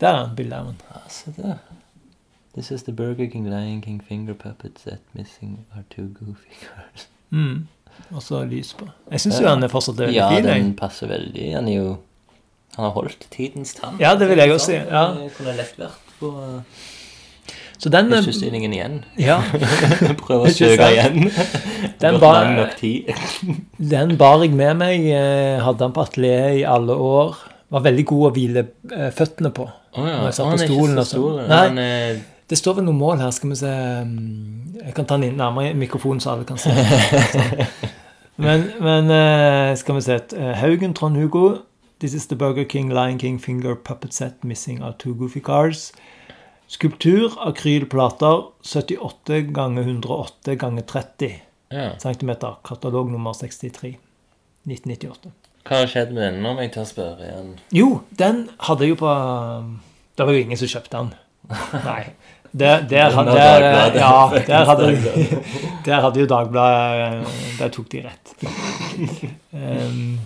B: Der er av den.
C: Ja, se der. This is the Burger King Lion King finger puppets that missing are two goofy girls.
B: Mm. Og så lys på. Jeg syns jo han er fortsatt veldig
C: Ja,
B: fin. Ja,
C: den passer veldig. Han er jo Han har holdt tidens tann.
B: Ja, det vil jeg også si, ja.
C: Det kunne lett vært på
B: Så den eh,
C: igjen.
B: Ja,
C: Prøve å søke igjen.
B: Den
C: Gått
B: ba-
C: lang nok tid.
B: den bar jeg med meg. eh, Hadde han på atelieret i alle år. Var veldig god å hvile eh, føttene på.
C: Å ja.
B: Når jeg satt på stolen
C: stor.
B: Nei.
C: Er
B: Det står vel noen mål her. Skal vi se mm, Jeg kan ta den inn nærmere mikrofonen, så alle kan se. Men, men eh, skal vi se eh, Haugen Trond Hugo. This is the Burger King Lion King finger puppet set missing our two goofy cars. Skulptur, akrylplater, 78 ganger 108 ganger 30
C: ja.
B: cm. Katalog nummer 63. 1998.
C: Hva har skjedd med den, om jeg tør spørre igjen?
B: Jo, den hadde jeg jo på Det var jo ingen som kjøpte den. Nei. Der, der, der, ja, der hadde, der hadde jo Dagbladet Der tok de rett. Um,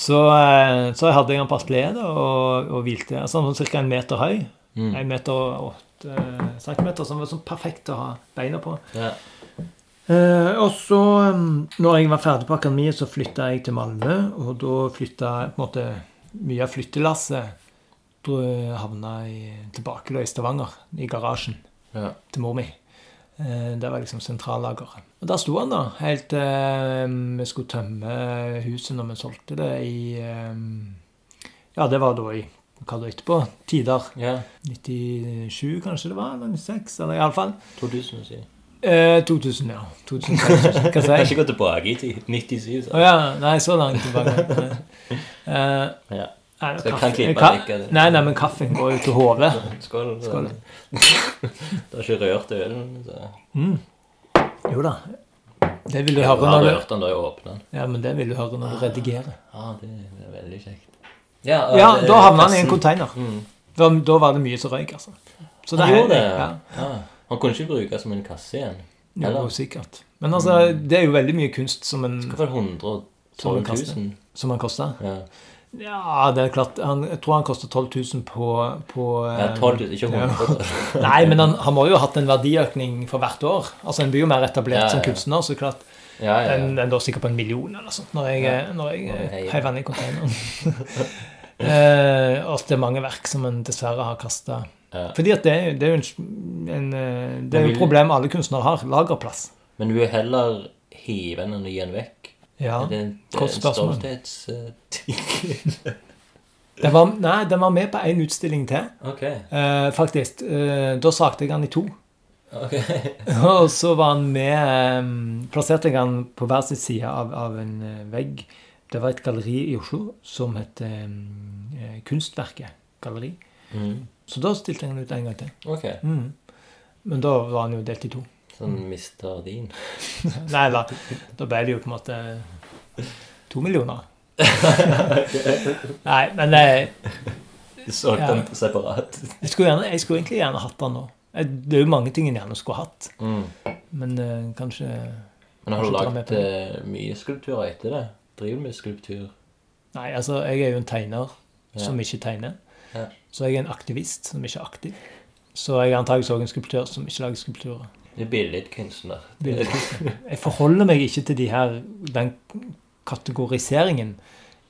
B: Så, eh, så hadde jeg den på atelieret og, og hvilte. Altså, sånn ca. en meter høy.
C: Mm.
B: En meter og åtte centimeter, som var sånn perfekt å ha beina på.
C: Ja.
B: Eh, og så, um, når jeg var ferdig på akademiet, så flytta jeg til Malmö. Og da flytta på en måte mye av flyttelasset havna jeg tilbake da, i Stavanger, i garasjen
C: Ja.
B: til mor mi. Eh, det var liksom sentrallageret. Og der sto han, da, helt til eh, vi skulle tømme huset når vi solgte det i eh, Ja, det var da i hva da etterpå? Tider.
C: ja.
B: 97, kanskje det var? Eller 96? Eller iallfall.
C: 2000, sier.
B: Eh, 2000, ja. 2000, Hva sier jeg?
C: ikke gå tilbake i tid. 97,
B: Å
C: oh,
B: ja. Nei, så langt tilbake. Eh,
C: Ja.
B: Nei,
C: Så jeg kan
B: ka-
C: vekk det.
B: Nei, nei, men kaffen går jo til hodet.
C: Skål.
B: Skål.
C: Du har ikke rørt ølen, så
B: Mm. Jo da. Det vil du høre når du
C: rørt den da jeg åpner den.
B: Ja, men det vil du høre når du redigerer.
C: Ja, det det er veldig kjekt. Ja,
B: Ja,
C: eh,
B: da havna han i en
C: konteiner
B: container.
C: Mm.
B: Da, da var det mye som røyk, altså. Så
C: Han gjorde det?
B: Ja,
C: Ja. Han kunne ikke bruke som en kasse igjen.
B: jo, sikkert. Men altså, det er jo veldig mye kunst som en
C: Skal få 112 000?
B: kasse. Som han kosta.
C: Ja.
B: Ja, det er klart. Han, jeg tror han koster 12 000 på, på
C: ja,
B: eh,
C: 12 000, ikke 100 000.
B: Nei, men han, han må jo ha hatt en verdiøkning for hvert år. Altså, En blir jo mer etablert
C: Ja,
B: som kunstner, så klart.
C: Ja, ja,
B: Den,
C: ja.
B: den lå sikkert på en million eller sånt når jeg,
C: Ja.
B: når jeg
C: jeg
B: heiv den i containeren. eh, og det er mange verk som en dessverre har kasta.
C: ja.
B: Fordi at det, det er jo en, en eh, Det er jo et problem alle kunstnere har. Lagerplass.
C: Men du vil heller hive den enn å gi den vekk?
B: Ja.
C: Er det en,
B: godt spørsmål.
C: stolthetsting?
B: Den var, nei, den var med på én utstilling til,
C: okay.
B: eh, faktisk. Eh, da sakte jeg den i to.
C: Okay.
B: Og så var han med um, Plasserte jeg han på hver sin side av, av en eh, vegg. Det var et galleri i Oslo som het um, Kunstverket galleri.
C: Mm.
B: Så da stilte jeg han ut en gang til.
C: Okay.
B: Mm. Men da var han jo delt i to.
C: Sånn mister din.
B: Nei da. Da ble det jo på en måte to millioner. Nei, men jeg,
C: Du solgte
B: Ja.
C: den separat.
B: jeg, skulle gjerne, jeg skulle egentlig gjerne hatt den nå. Det er jo mange ting en gjerne skulle hatt.
C: Mm.
B: Men eh, kanskje
C: Men har du
B: Kanskje dra med
C: lagd eh, mye skulpturer etter det? Driver du med skulptur?
B: Nei, altså, jeg er jo en tegner
C: Ja.
B: som ikke tegner.
C: Ja.
B: Så jeg er en aktivist som ikke er aktiv. Så jeg er antakeligvis også en skulptør som ikke lager skulpturer.
C: Er billedkunstner.
B: Billedkunstner. Jeg forholder meg ikke til de her, den kategoriseringen,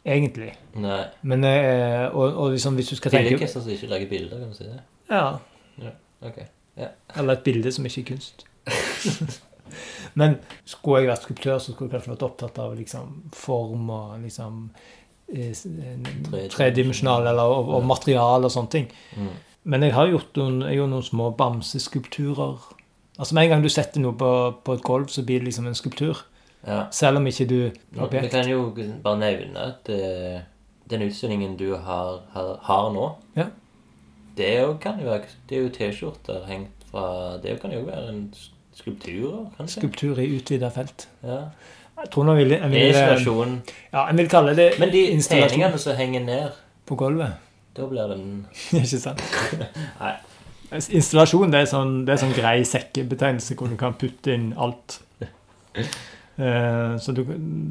B: egentlig.
C: Nei.
B: Men, eh, og, og liksom, hvis du skal tenke
C: Billedkunstner som ikke lager bilder, kan du si det?
B: Ja,
C: Ok.
B: Eller et bilde som ikke er kunst. Men skulle jeg vært skulptør, så skulle jeg kanskje vært opptatt av liksom, form og liksom eh.
C: Tredimensjonal
B: eller og, og materiale og sånne ting.
C: Mm.
B: Men jeg har gjort noen, jeg gjorde noen små bamseskulpturer. Altså Med en gang du setter noe på, på et gulv, så blir det liksom en skulptur.
C: Ja.
B: Selv om ikke du
C: Nå, Vi kan jo bare nevne at uh, den utstillingen du har, har, har nå
B: Ja.
C: Det er jo, kan jo være Det er jo T-skjorter hengt fra Det kan jo være en skulptur, kanskje?
B: Skulptur i utvida felt.
C: Ja.
B: Jeg tror nå vil, jeg
C: er
B: vil,
C: installasjon.
B: ja, jeg vil kalle det
C: Men de tegningene som henger ned,
B: på gulvet.
C: da blir den
B: ikke sant?
C: Nei.
B: Installasjon det er sånn, det er sånn grei sekkebetegnelse hvor du kan putte inn alt. Eh, så du,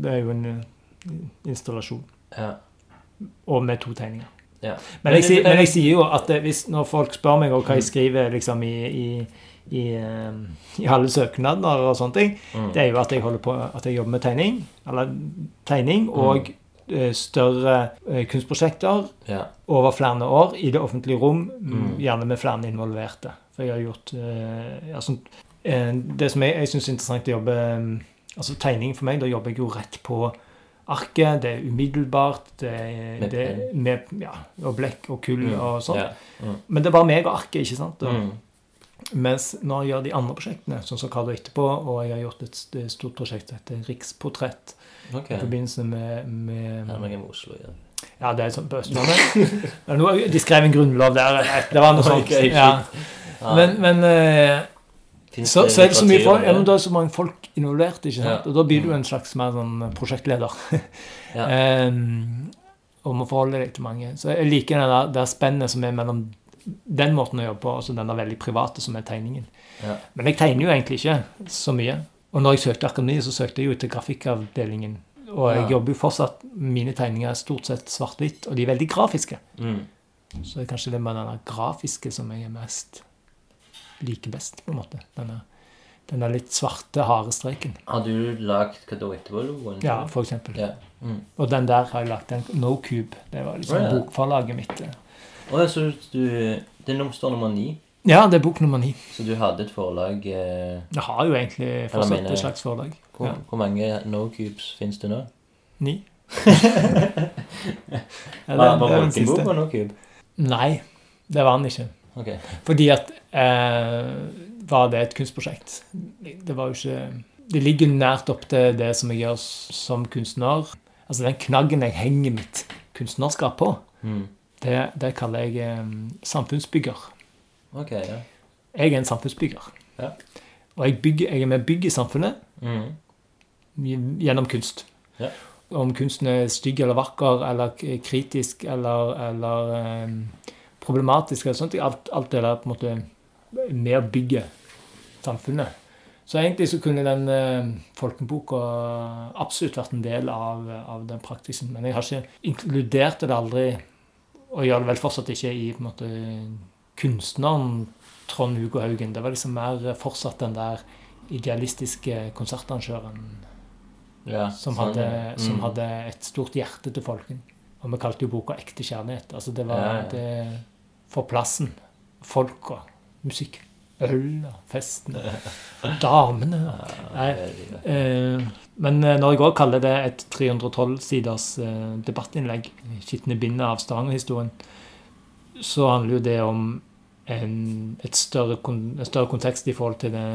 B: det er jo en eh, installasjon.
C: Ja.
B: Og med to tegninger.
C: ja.
B: Men jeg, men jeg sier jo at det, hvis, når folk spør meg hva jeg skriver liksom i, i, i, eh, i alle søknader og sånne ting,
C: Mm.
B: det er jo at jeg på at jeg jobber med tegning. Eller tegning og eh, større eh, kunstprosjekter
C: ja.
B: over flere år i det offentlige rom,
C: Mm.
B: gjerne med flere involverte. For jeg har gjort eh, altså, eh, Det som jeg, jeg syns er interessant å jobbe eh, Altså tegning for meg, da jobber jeg jo rett på arket. Det er umiddelbart. Det
C: Med
B: det, med, ja, og blekk og kull
C: Mm.
B: og sånn.
C: Yeah. Mm.
B: Men det er bare meg og arket, ikke sant? Og,
C: Mm.
B: Mens når jeg gjør de andre prosjektene, sånn som Cardo etterpå, og jeg har gjort et stort prosjekt som heter Riksportrett
C: okay.
B: i forbindelse med, med
C: Her er med Oslo ja.
B: ja, det er sånn på Østlandet. De skrev en grunnlov der. Det var noe sånt. Ja. Men, men eh, så, så er det så mye folk, ja,
C: det?
B: er så mange folk involvert, ikke sant? Og da blir du en slags mer sånn prosjektleder. um, og må forholde deg til mange. Så jeg liker det der, der spennet som er mellom den måten å jobbe på, altså så den er veldig private som er tegningen.
C: Ja.
B: Men jeg tegner jo egentlig ikke så mye. Og når jeg søkte akademi, så søkte jeg jo til grafikkavdelingen. Og jeg
C: Ja.
B: jobber jo fortsatt Mine tegninger er stort sett svart-hvitt, og de er veldig grafiske.
C: Mm.
B: Så det er kanskje det med den grafiske som jeg er mest liker best, på en måte. Denne, denne litt svarte, harde streken.
C: Har du lagd hva da etterpå?
B: Ja, for eksempel.
C: Yeah. Mm.
B: Og den der har jeg lagt en No Cube. Det var liksom
C: oh, yeah.
B: bokforlaget mitt.
C: Ja, så du, det er står nummer ni,
B: Ja, det er bok nummer ni.
C: så du hadde et forlag eh,
B: Jeg har jo egentlig fortsatt
C: mener-
B: et slags forlag.
C: hvor,
B: Ja.
C: hvor mange no cubes finnes det nå?
B: Ni. Ja,
C: Var, Volkenbok
B: siste.
C: på no cube?
B: Nei, det var den ikke.
C: Ok.
B: Fordi at eh, Var det et kunstprosjekt? Det var jo ikke Det ligger nært opp til det som jeg gjør som kunstner. Altså den knaggen jeg henger mitt kunstnerskap på,
C: Mm.
B: Det, det kaller jeg samfunnsbygger.
C: Ok, ja.
B: Jeg er en samfunnsbygger.
C: Ja.
B: Og jeg, bygger, jeg er med å bygge samfunnet
C: Mm.
B: gjennom kunst.
C: Ja.
B: Om kunsten er stygg eller vakker eller kritisk eller, eller eh, problematisk eller sånt. Alt, alt det der på en måte med å bygge samfunnet. Så egentlig så kunne den eh, folkeboka absolutt vært en del av, av den praksisen. Men jeg har ikke inkludert det aldri, og gjør det vel fortsatt ikke, i på en måte kunstneren Trond Hugo Haugen. Det var liksom mer fortsatt den der idealistiske konsertarrangøren
C: ja
B: som,
C: sånn,
B: hadde,
C: mm.
B: som hadde et stort hjerte til folken. Og vi kalte jo boka 'Ekte kjærlighet'. Altså det var
C: Ja, ja.
B: det for plassen. Folk og musikk. Øl festene, festen. Damene. Nei, eh, men eh, når jeg òg kaller det et 312-siders eh, debattinnlegg, 'Skitne bindet av Stavanger-historien', så handler jo det om en, større, en større kontekst i forhold til det,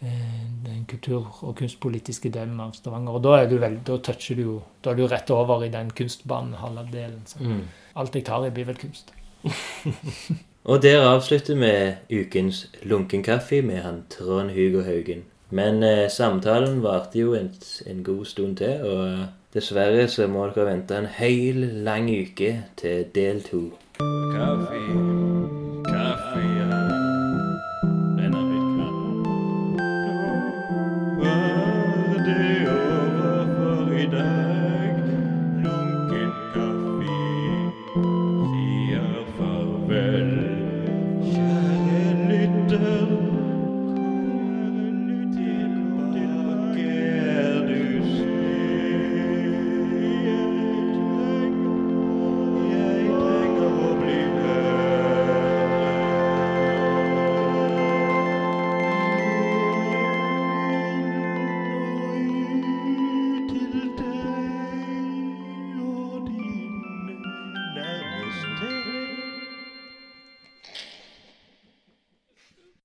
B: eh, den kultur- og kunstpolitiske delen av Stavanger. Og da, er du vel, da toucher du jo Da er du rett over i den kunstbanen halvdelen.
C: Mm.
B: alt jeg tar i, blir vel kunst.
D: Og der avslutter vi ukens lunkenkaffe med han Trond Hugo Haugen. Men eh, samtalen varte jo en, en god stund til, og eh, dessverre så må dere vente en hel lang uke til del to.
A: Kaffe.